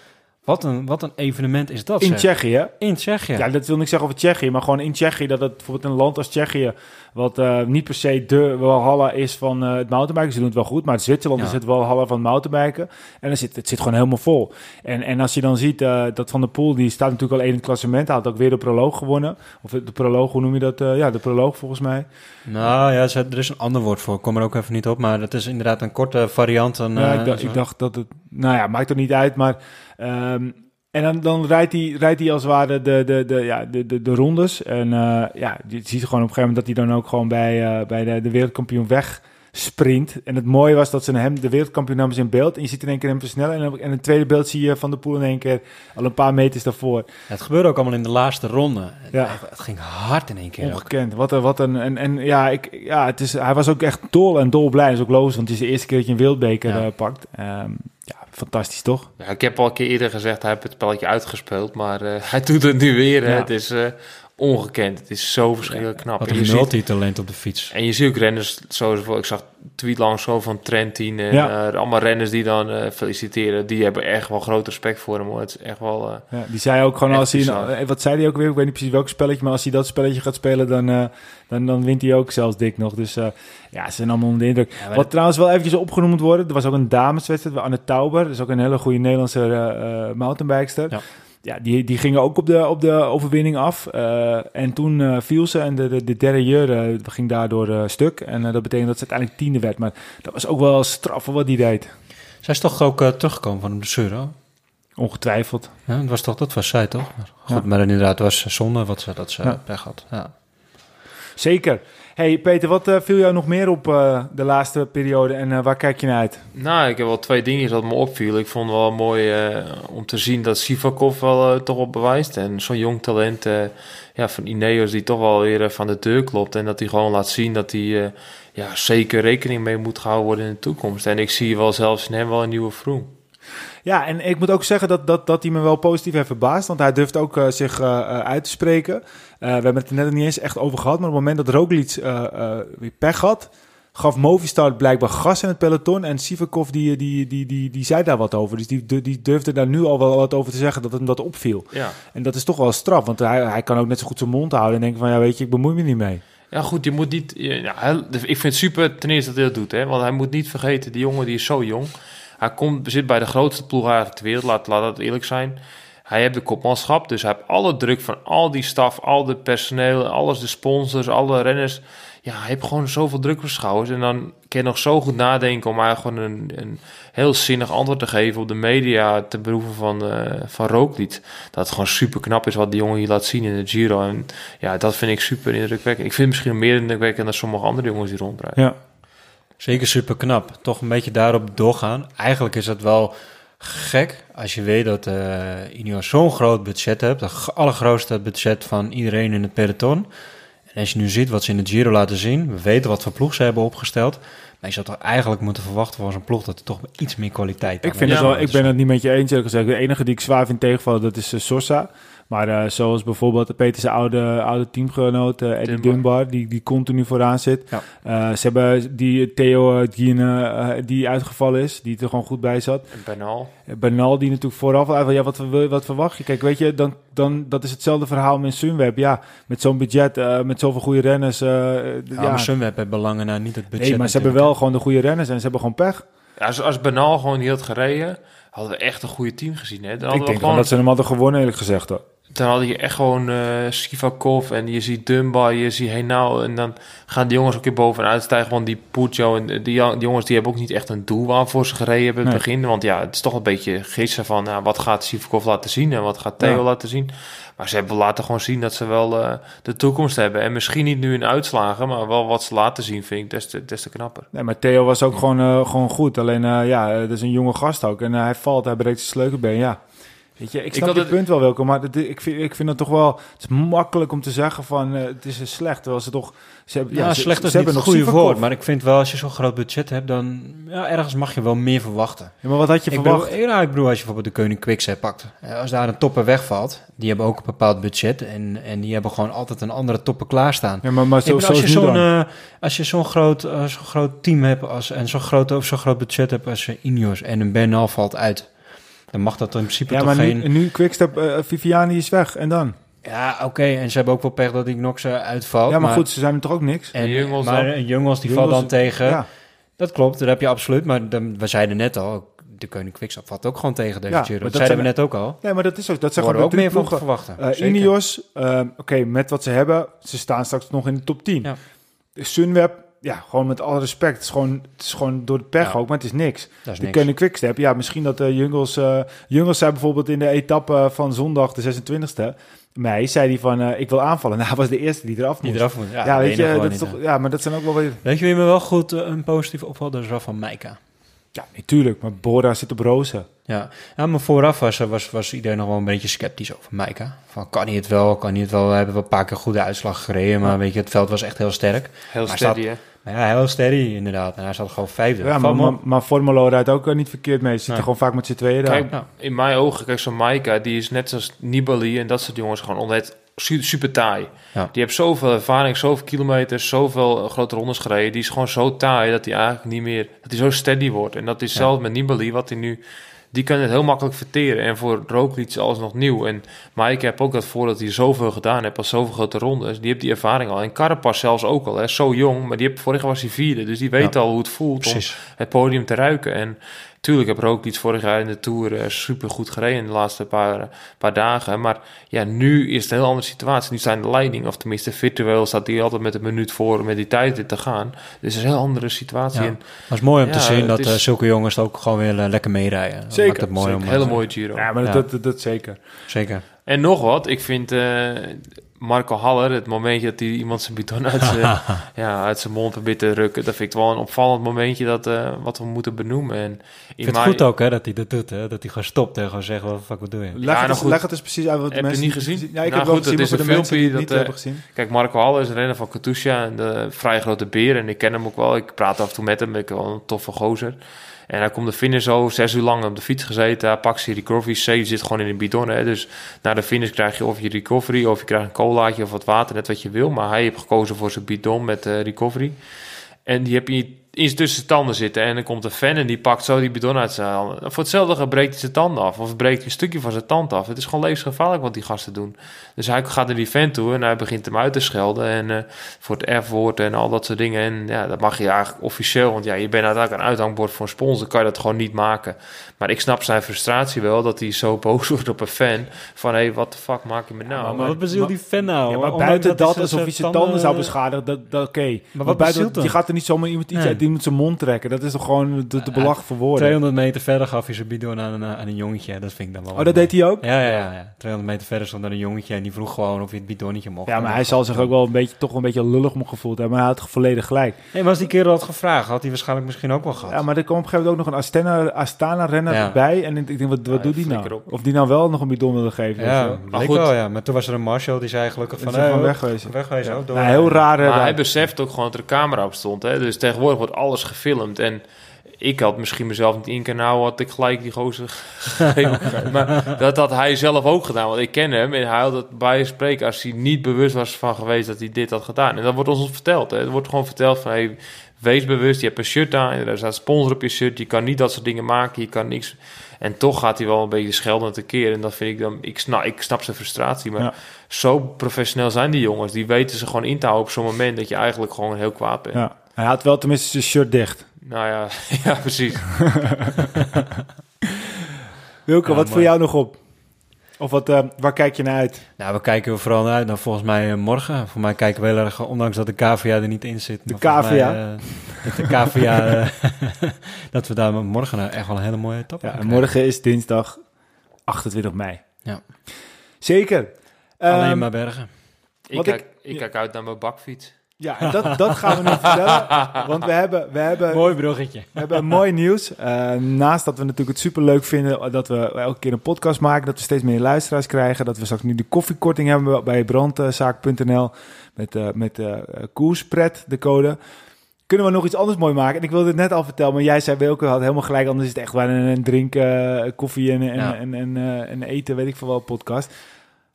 Wat een, wat een evenement is dat, In zeg. Tsjechië? In Tsjechië. Ja, dat wil niet zeggen over Tsjechië, maar gewoon in Tsjechië. Dat het bijvoorbeeld een land als Tsjechië, wat uh, niet per se de Walhalla is van uh, het mountainbiken. Ze doen het wel goed, maar Zwitserland ja. is het Walhalla van het mountainbiken. En dan zit, het zit gewoon helemaal vol. En, en als je dan ziet uh, dat Van der Poel, die staat natuurlijk al één in het klassement. Hij had ook weer de proloog gewonnen. Of de proloog, hoe noem je dat? ja, de proloog volgens mij. Nou ja, er is een ander woord voor. Ik kom er ook even niet op, maar dat is inderdaad een korte variant. Een, ja, ik, dacht, ik dacht dat het... Nou ja, maakt er niet uit, maar... Um, en dan, dan rijdt, hij, rijdt hij als het ware de, de, de, ja, de, de, de rondes. En uh, ja, je ziet gewoon op een gegeven moment dat hij dan ook gewoon bij, uh, bij de, de wereldkampioen weg sprint. En het mooie was dat ze hem, de wereldkampioen namens in beeld. En je ziet in één keer hem versnellen. En in het tweede beeld zie je Van de Poel in één keer al een paar meters daarvoor. Ja, het gebeurde ook allemaal in de laatste ronde. Ja. Het ging hard in één keer. Ongekend. Wat een, wat een, en, en ja, ik, ja het is, hij was ook echt dol en dol blij. Dat is ook logisch, want het is de eerste keer dat je een wereldbeker ja. uh, pakt. Um, ja, fantastisch toch? Ja, ik heb al een keer eerder gezegd, hij heeft het spelletje uitgespeeld. Maar uh, hij doet het nu weer. Ja. Het is... Uh, ongekend. Het is zo verschrikkelijk knap. Wat een multi-talent op de fiets. En je ziet ook renners, zoals ik zag tweet langs zo van Trentin en ja. uh, allemaal renners die dan uh, feliciteren. Die hebben echt wel groot respect voor hem. Hoor. Het is echt wel. Uh, ja, die zei ook gewoon als hij, nou, wat zei hij ook weer? Ik weet niet precies welk spelletje, maar als hij dat spelletje gaat spelen, dan, dan, dan wint hij ook zelfs dik nog. Dus ja, ze zijn allemaal onder de indruk. Ja, wat trouwens wel eventjes opgenoemd moet worden, er was ook een dameswedstrijd, Anne Tauber, dat is ook een hele goede Nederlandse mountainbikester. Ja die, die gingen ook op de, op de overwinning af. Uh, en toen uh, viel ze en de, de, de derde jeur uh, ging daardoor stuk. En dat betekent dat ze uiteindelijk tiende werd. Maar dat was ook wel straf voor wat die deed. Zij is toch ook teruggekomen van de blessure? Ongetwijfeld. Ja, dat was toch, dat was zij toch? Maar goed, ja. maar inderdaad, het was zonde wat ze, dat ze ja. pech had. Ja. Zeker. Hey Peter, wat uh, viel jou nog meer op uh, de laatste periode en uh, waar kijk je naar uit? Nou, ik heb wel twee dingen dat me opviel. Ik vond het wel mooi om te zien dat Sivakov wel toch op bewijst. En zo'n jong talent ja, van Ineos die toch wel weer van de deur klopt. En dat hij gewoon laat zien dat hij ja, zeker rekening mee moet gehouden worden in de toekomst. En ik zie wel zelfs in hem wel een nieuwe Vroom. Ja, en ik moet ook zeggen dat, dat, dat hij me wel positief heeft verbaasd. Want hij durft ook uh, zich uh, uit te spreken. Uh, we hebben het er net niet eens echt over gehad. Maar op het moment dat Roglic weer pech had... gaf Movistar blijkbaar gas in het peloton. En Sivakov die, die, die, die, die zei daar wat over. Dus die, die durfde daar nu al wel wat over te zeggen dat hem dat opviel. Ja. En dat is toch wel straf. Want hij, hij kan ook net zo goed zijn mond houden en denken van... ja, weet je, ik bemoei me niet mee. Ja, goed, je moet niet... Ja, ik vind het super ten eerste dat hij dat doet. Hè, want hij moet niet vergeten, die jongen die is zo jong... Hij komt, zit bij de grootste ploeg ter wereld, laat, laat dat eerlijk zijn. Hij heeft de kopmanschap, dus hij heeft alle druk van al die staf, al de personeel, alles, de sponsors, alle renners. Ja, hij heeft gewoon zoveel druk op. En dan kan je nog zo goed nadenken om eigenlijk gewoon een, een heel zinnig antwoord te geven op de media te beroepen van, uh, van Rooklied. Dat het gewoon super knap is wat die jongen hier laat zien in de Giro. En ja, dat vind ik super indrukwekkend. Ik vind misschien meer indrukwekkend dan sommige andere jongens die rondrijden. Ja, Zeker super knap. Toch een beetje daarop doorgaan. Eigenlijk is het wel gek als je weet dat uh, Ineos zo'n groot budget hebt. Het allergrootste budget van iedereen in het peloton. En als je nu ziet wat ze in de Giro laten zien. We weten wat voor ploeg ze hebben opgesteld. Maar je zou toch eigenlijk moeten verwachten van zo'n ploeg dat er toch iets meer kwaliteit Ik, vind het wel, ik ben het niet met je eens. Gezegd. De enige die ik zwaar vind tegenvallen, dat is uh, Sosa. Maar uh, zoals bijvoorbeeld Peter's oude, oude teamgenoot uh, Eddie Dunbar, Dunbar die, die continu vooraan zit. Ja. Uh, ze hebben die Theo Giene, die uitgevallen is, die er gewoon goed bij zat. En Bernal. Bernal die natuurlijk vooraf al, ja, wat, wat verwacht je? Kijk, weet je, dan, dan, dat is hetzelfde verhaal met Sunweb. Ja, met zo'n budget, met zoveel goede renners. ja, ja, maar Sunweb heeft belangen naar niet het budget. Nee, maar ze hebben wel gewoon de goede renners en ze hebben gewoon pech. Ja, als, als Bernal gewoon niet had gereden, hadden we echt een goede team gezien. Hè? Dan ik denk gewoon dat ze hem hadden gewonnen, eerlijk gezegd. Hoor. Dan had je echt gewoon eh Sivakov en je ziet Dunbar, je ziet Henao. En dan gaan die jongens ook weer bovenuit stijgen. Want die Puccio en die, die jongens die hebben ook niet echt een doel waarvoor ze gereden hebben in het Nee. begin. Want ja, het is toch een beetje gissen van nou, wat gaat Sivakov laten zien en wat gaat Theo Ja. laten zien. Maar ze hebben laten gewoon zien dat ze wel eh, de toekomst hebben. En misschien niet nu in uitslagen, maar wel wat ze laten zien vind ik des te, des te knapper. Nee, maar Theo was ook gewoon, eh, gewoon goed. Alleen, eh, ja, het is een jonge gast ook. En eh, hij valt, hij breekt zijn sleutelbeen, ja. Weet je, ik snap het- punt wel, Wilco. Maar dat, ik, vind, ik vind het toch wel... Het is makkelijk om te zeggen van, eh, het is een slecht. Terwijl ze toch... Ze hebben, Ja, ze- slecht ze is hebben het nog goede woord. Maar ik vind wel, als je zo'n groot budget hebt, dan... Ja, ergens mag je wel meer verwachten. Ja, maar wat had je Ik verwacht? bedoel, ja, ik bedoel, als je bijvoorbeeld de Koning Quickstep pakt. eh, Als daar een topper wegvalt, die hebben ook een bepaald budget. En, en die hebben gewoon altijd een andere topper klaarstaan. ja, maar, maar Ik zo, bedoel, als, je zo'n, eh, als je zo'n groot, zo'n groot team hebt als, en zo'n groot, of zo'n groot budget hebt als Ineos en een Bernal valt uit, dan mag dat in principe Ja, toch maar geen... nu, nu Quickstep, eh, Viviani is weg. En dan? Ja, oké, en ze hebben ook wel pech dat eh, uitvalt. ja, maar, goed, ze zijn er toch ook niks? En, En Jungels maar dan? eh, Jungels die Jungels- valt dan tegen. Ja, Dat klopt, dat heb je absoluut. Maar dan, we zeiden net al, de Koning Quickstep valt ook gewoon tegen deze Ja, Giro. maar Dat dat zeiden we net ook al. nee, maar dat is ook... Dat zijn gewoon we ook meer van verwachten. Eh Zeker. Ineos, eh, oké, met wat ze hebben, ze staan straks nog in de top 10. Ja. Sunweb, ja, gewoon met alle respect, het is gewoon, het is gewoon door de pech Ja. ook, maar het is niks. Dat is De. Koning Quickstep, ja, misschien dat de Jungels... eh Jungels zei bijvoorbeeld in de etappe van zondag, de 26e mei, zei hij van, eh, ik wil aanvallen. [laughs] Nou, hij was de eerste die eraf Die moest. eraf moet. Ja, weet je, dat is toch, ja, maar dat zijn ook wel weer... Weet je wie me wel goed eh, een positief opvalt? Dat is Rafa Meika. Ja, natuurlijk, maar Bora zit op rozen. Ja. ja, maar vooraf was, was, was iedereen nog wel een beetje sceptisch over Meika. Van, kan hij het wel, kan hij het wel? We hebben wel een paar keer goede uitslag gereden, maar weet je, het veld was echt heel sterk. Heel Maar steady, hè? Maar ja, heel steady inderdaad. En hij zat gewoon vijfde. Ja, maar, maar, maar Formolo rijdt ook eh, niet verkeerd mee. Ze zitten Nee. gewoon vaak met z'n tweeën daar. Kijk, Ja. in mijn ogen, kijk, zo'n Maika, die is net zoals Nibali en dat soort jongens gewoon su- super taai. Ja. Die heeft zoveel ervaring, zoveel kilometers, zoveel eh, grote rondes gereden. Die is gewoon zo taai dat hij eigenlijk niet meer, dat hij zo steady wordt. En dat is Ja. zelfs met Nibali, wat hij nu, die kan het heel makkelijk verteren. En voor Roglic is alles nog nieuw. En Maika heb ook dat voordat hij zoveel gedaan heeft, al zoveel grote rondes. Die heeft die ervaring al. En Carapaz zelfs ook al, hè, zo jong. Maar die heeft, vorig jaar was hij vierde, dus die weet Ja. al hoe het voelt om het podium te ruiken. En tuurlijk heb Roglic vorig jaar in de Tour eh, super goed gereden in de laatste paar, paar dagen. Maar ja, nu is het een heel andere situatie. Nu zijn de leiding, of tenminste virtueel staat hij altijd met een minuut voor met die tijd te gaan. Dus het is een heel andere situatie. Ja. En Maar het is mooi om Ja, te zien dat is- eh, zulke jongens ook gewoon weer eh, lekker meerijden. Dat Zeker, maakt het mooi zeker. om een eh, hele mooie Giro. Ja, maar Ja. Dat, dat, dat zeker. Zeker. En nog wat, ik vind eh, Marco Haller, het momentje dat hij iemand zijn bidon uit zijn, [laughs] ja, uit zijn mond probeert te rukken, dat vind ik wel een opvallend momentje dat, eh, wat we moeten benoemen. En Ik in vind het goed ook hè, dat hij dat doet. Hè? Dat hij gewoon stopt en gewoon zegt, wat fuck, wat doe je? Leg, Ja, het, nou eens, goed. leg het eens precies uit wat de Heb je mensen niet gezien? Ja, ik Nou heb wel goed, gezien, het is de een mensen filmpje niet dat, hebben gezien. Kijk, Marco Haller is een renner van Katusha, een eh, vrij grote beer. En ik ken hem ook wel. Ik praat af en toe met hem. Ik wel een toffe gozer. En hij komt de finish zo, zes uur lang op de fiets gezeten. Hij pakt zijn recovery. C zit gewoon in een bidon. Hè. Dus na de finish krijg je of je recovery... of je krijgt een colaatje of wat water, net wat je wil. Maar hij heeft gekozen voor zijn bidon met eh, recovery. En die heb je zijn tussen tanden zitten. En dan komt een fan en die pakt zo die bidon uit zijn handen. Voor hetzelfde breekt hij zijn tanden af. Of breekt een stukje van zijn tand af. Het is gewoon levensgevaarlijk wat die gasten doen. Dus hij gaat naar die fan toe en hij begint hem uit te schelden. En eh, voor het F-woord en al dat soort dingen. En ja, dat mag je eigenlijk officieel. Want ja, je bent uiteindelijk een uithangbord voor een sponsor. kan je dat gewoon niet maken. Maar ik snap zijn frustratie wel. Dat hij zo boos [laughs] wordt op een fan. Van hé, hey, wat de fuck maak je me nou? maar wat bezielt die fan nou? Ja, maar buiten dat, alsof hij zijn tanden zou beschadigen, dat, dat oké. Maar, wat buiten, bezielt je gaat er niet zomaar iemand iets Nee. uit, die moet zijn mond trekken. Dat is toch gewoon te, te belachelijk voor woorden. 200 meter verder gaf hij zijn bidon aan een, aan een jongetje. Dat vind ik dan wel... Oh, dat deed hij ook? Ja, ja, ja, ja. 200 meter verder stond er een jongetje en die vroeg gewoon of hij het bidonnetje mocht. Ja, maar hij zal zich ook wel een beetje, toch wel een beetje lullig om gevoeld hebben. Maar hij had volledig gelijk. Nee, maar als die kerel had gevraagd, had hij waarschijnlijk misschien ook wel gehad. Ja, maar er kwam op een gegeven moment ook nog een Astana, Ja. bij. En ik denk, wat, wat Ja, doet die nou? op. Of die nou wel nog een bidon wilde geven. ja. Maar goed. wel, ja. Maar toen was er een Marshall die zei gelukkig van... hij eh, wegwezen. Wegwezen, door. Nou, heel raar. eh, Maar hij beseft ook gewoon dat er een camera op stond. Hè? Dus tegenwoordig wordt alles gefilmd. En ik had misschien mezelf niet in kunnen houden, had ik gelijk die gozer gegeven. [laughs] maar dat had hij zelf ook gedaan. Want ik ken hem en hij had het bij je spreken als hij niet bewust was van geweest dat hij dit had gedaan. En dat wordt ons verteld. Hè? Er wordt gewoon verteld van, hey, wees bewust, je hebt een shirt aan, er staat sponsor op je shirt, je kan niet dat soort dingen maken, je kan niks... En toch gaat hij wel een beetje scheldend tekeer. En dat vind ik dan... Ik snap, ik snap zijn frustratie, maar Ja. zo professioneel zijn die jongens. Die weten ze gewoon in te houden op zo'n moment dat je eigenlijk gewoon heel kwaad bent. Ja. Hij had wel tenminste zijn shirt dicht. Nou ja, [laughs] ja, precies. [laughs] Wilke, Ja, wat voor jou nog op? Of wat, eh, waar kijk je naar uit? Nou, we kijken er vooral naar uit. Nou, volgens mij eh, morgen. Voor mij kijken we heel erg, ondanks dat de KVA er niet in zit. De KVA? mij, eh, dat de KVA, [laughs] eh, [laughs] dat we daar morgen nou echt wel een hele mooie etappe Ja, morgen is dinsdag 28 mei. Ja. Zeker. Alleen Ehm, maar bergen. Ik ik, kijk uit naar mijn bakfiets. Ja, en dat, dat gaan we nu vertellen. Want we hebben, we hebben [laughs] Mooi bruggetje. We hebben mooi nieuws. Eh, naast dat we natuurlijk het superleuk vinden dat we elke keer een podcast maken, dat we steeds meer luisteraars krijgen, dat we straks nu de koffiekorting hebben bij brandzaak.nl met, eh met eh koerspret, de code. Kunnen we nog iets anders mooi maken? En ik wilde het net al vertellen, maar jij zei Wilke had helemaal gelijk, anders is het echt wel een, een drinken, koffie en, en, Ja. en, en, en eten, weet ik veel wel, podcast.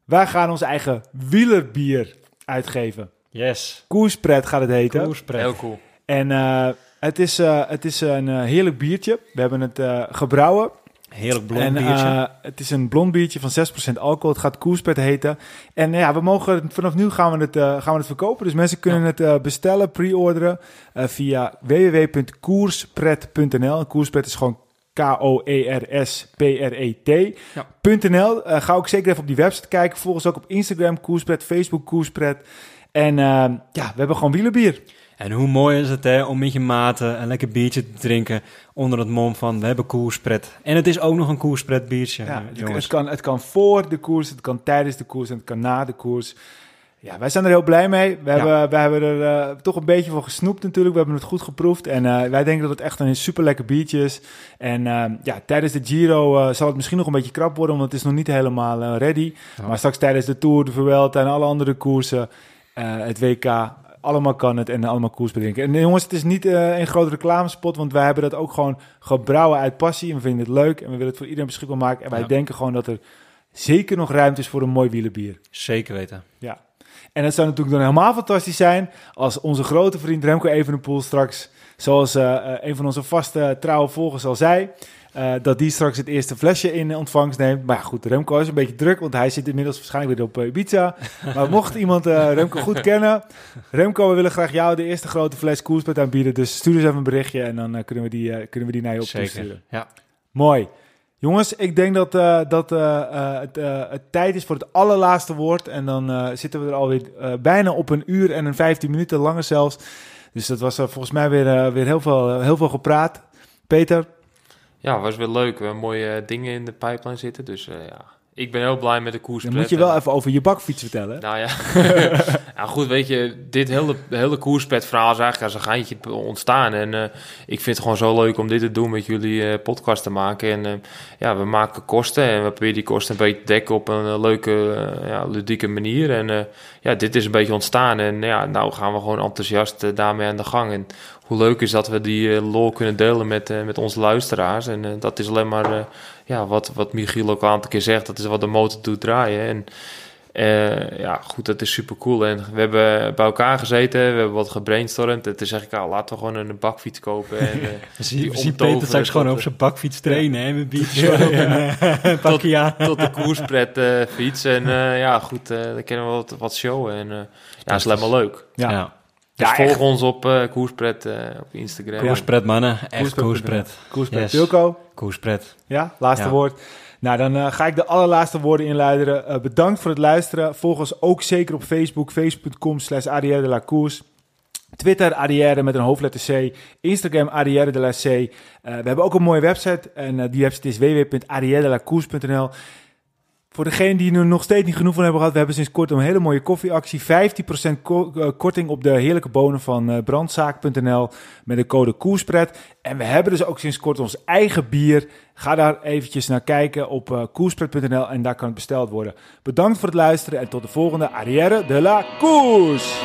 Wij gaan ons eigen wielerbier uitgeven. Yes. Koerspret gaat het heten. Koerspret. Heel cool. En eh, het, is, eh, het is een eh, heerlijk biertje. We hebben het eh, gebrouwen. Heerlijk blond en, biertje. eh, het is een blond biertje van 6% alcohol. Het gaat koerspret heten. En ja, we mogen, vanaf nu gaan we het, eh, gaan we het verkopen. Dus mensen kunnen het bestellen, pre-orderen eh, via www.koerspret.nl. Koerspret is gewoon K-O-E-R-S-P-R-E-T. Ja. .nl. Eh, ga ook zeker even op die website kijken. Volg ons ook op Instagram, Koerspret, Facebook, Koerspret. En eh, ja, we hebben gewoon wielerbier. En hoe mooi is het hè, om met je maten een lekker biertje te drinken onder het mom van we hebben koerspret. En het is ook nog een koerspret biertje, Ja, het, jongens. het kan, het kan voor de koers, het kan tijdens de koers en het kan na de koers. Ja, wij zijn er heel blij mee. We, Ja. hebben, wij hebben er eh, toch een beetje van gesnoept natuurlijk. We hebben het goed geproefd. En eh, wij denken dat het echt een super lekker biertje is. En eh, ja, tijdens de Giro eh, zal het misschien nog een beetje krap worden, want het is nog niet helemaal eh, ready. Ja. Maar straks tijdens de Tour, de Vuelta en alle andere koersen, eh, het WK, allemaal kan het en allemaal koers bedrinken. En eh, jongens, het is niet eh, een grote reclamespot, want wij hebben dat ook gewoon gebrouwen uit passie. En we vinden het leuk en we willen het voor iedereen beschikbaar maken. En wij Ja. denken gewoon dat er zeker nog ruimte is voor een mooi wielenbier. Zeker weten. Ja. En het zou natuurlijk dan helemaal fantastisch zijn als onze grote vriend Remco Evenepoel straks, zoals eh, eh, een van onze vaste trouwe volgers al zei, eh, dat die straks het eerste flesje in ontvangst neemt. Maar ja, goed, Remco is een beetje druk, want hij zit inmiddels waarschijnlijk weer op eh, Ibiza. [laughs] Maar mocht iemand eh, Remco goed kennen, Remco, we willen graag jou de eerste grote fles koerspet aanbieden. Dus stuur eens even een berichtje en dan kunnen, we die, kunnen we die naar je op toesturen. Ja. Mooi. Jongens, ik denk dat, dat het, het tijd is voor het allerlaatste woord. En dan zitten we er alweer bijna op een uur en een 15 minuten langer zelfs. Dus dat was volgens mij weer, weer heel, veel, heel veel gepraat. Peter, Ja, was weer leuk. We hebben mooie eh, dingen in de pipeline zitten. Dus eh, ja, ik ben heel blij met de koers. dan moet je wel even over je bakfiets vertellen. Nou ja. [laughs] ja, goed, weet je, dit hele, hele koerspetverhaal is eigenlijk als een geintje ontstaan. En eh, ik vind het gewoon zo leuk om dit te doen met jullie podcast te maken. En ja, we maken kosten en we proberen die kosten een beetje te dekken op een leuke, ja, ludieke manier. En ja, dit is een beetje ontstaan. En ja, nou gaan we gewoon enthousiast daarmee aan de gang. En hoe leuk is dat we die eh, lol kunnen delen met, eh, met onze luisteraars. En eh, dat is alleen maar, eh, ja, wat, wat Michiel ook een aantal keer zegt, dat is wat de motor doet draaien. En eh, ja, goed, dat is super cool. En we hebben bij elkaar gezeten, we hebben wat gebrainstormd. Het is eigenlijk, ah, laten we gewoon een bakfiets kopen. En, eh, [laughs] we zien omtoveren Peter straks gewoon op zijn bakfiets trainen hè, met biertjes [laughs] op en tot de koerspret fiets. En [laughs] ja, goed, dan kunnen we wat, wat showen. En eh, ja, dat is alleen maar leuk. Ja. Dus Ja, volg echt. ons op eh koerspret eh, op Instagram. Koerspret, mannen. Echt Koerspret. koerspret. Koerspret. Yes. Wilco, Koerspret. ja, laatste Ja. woord. Nou, dan eh, ga ik de allerlaatste woorden inluideren. Eh, bedankt voor het luisteren. Volg ons ook zeker op Facebook, facebook.com slash Arrière de la Course. Twitter, Arrière met een hoofdletter C. Instagram, Arrière de la C. Eh, we hebben ook een mooie website. En die website is www.arrièredelacourse.nl. Voor degenen die er nog steeds niet genoeg van hebben gehad, we hebben sinds kort een hele mooie koffieactie. 15% ko- eh, korting op de heerlijke bonen van eh, brandzaak.nl met de code Koerspret. En we hebben dus ook sinds kort ons eigen bier. Ga daar eventjes naar kijken op eh koerspret.nl en daar kan het besteld worden. Bedankt voor het luisteren en tot de volgende Arrière de la Koers!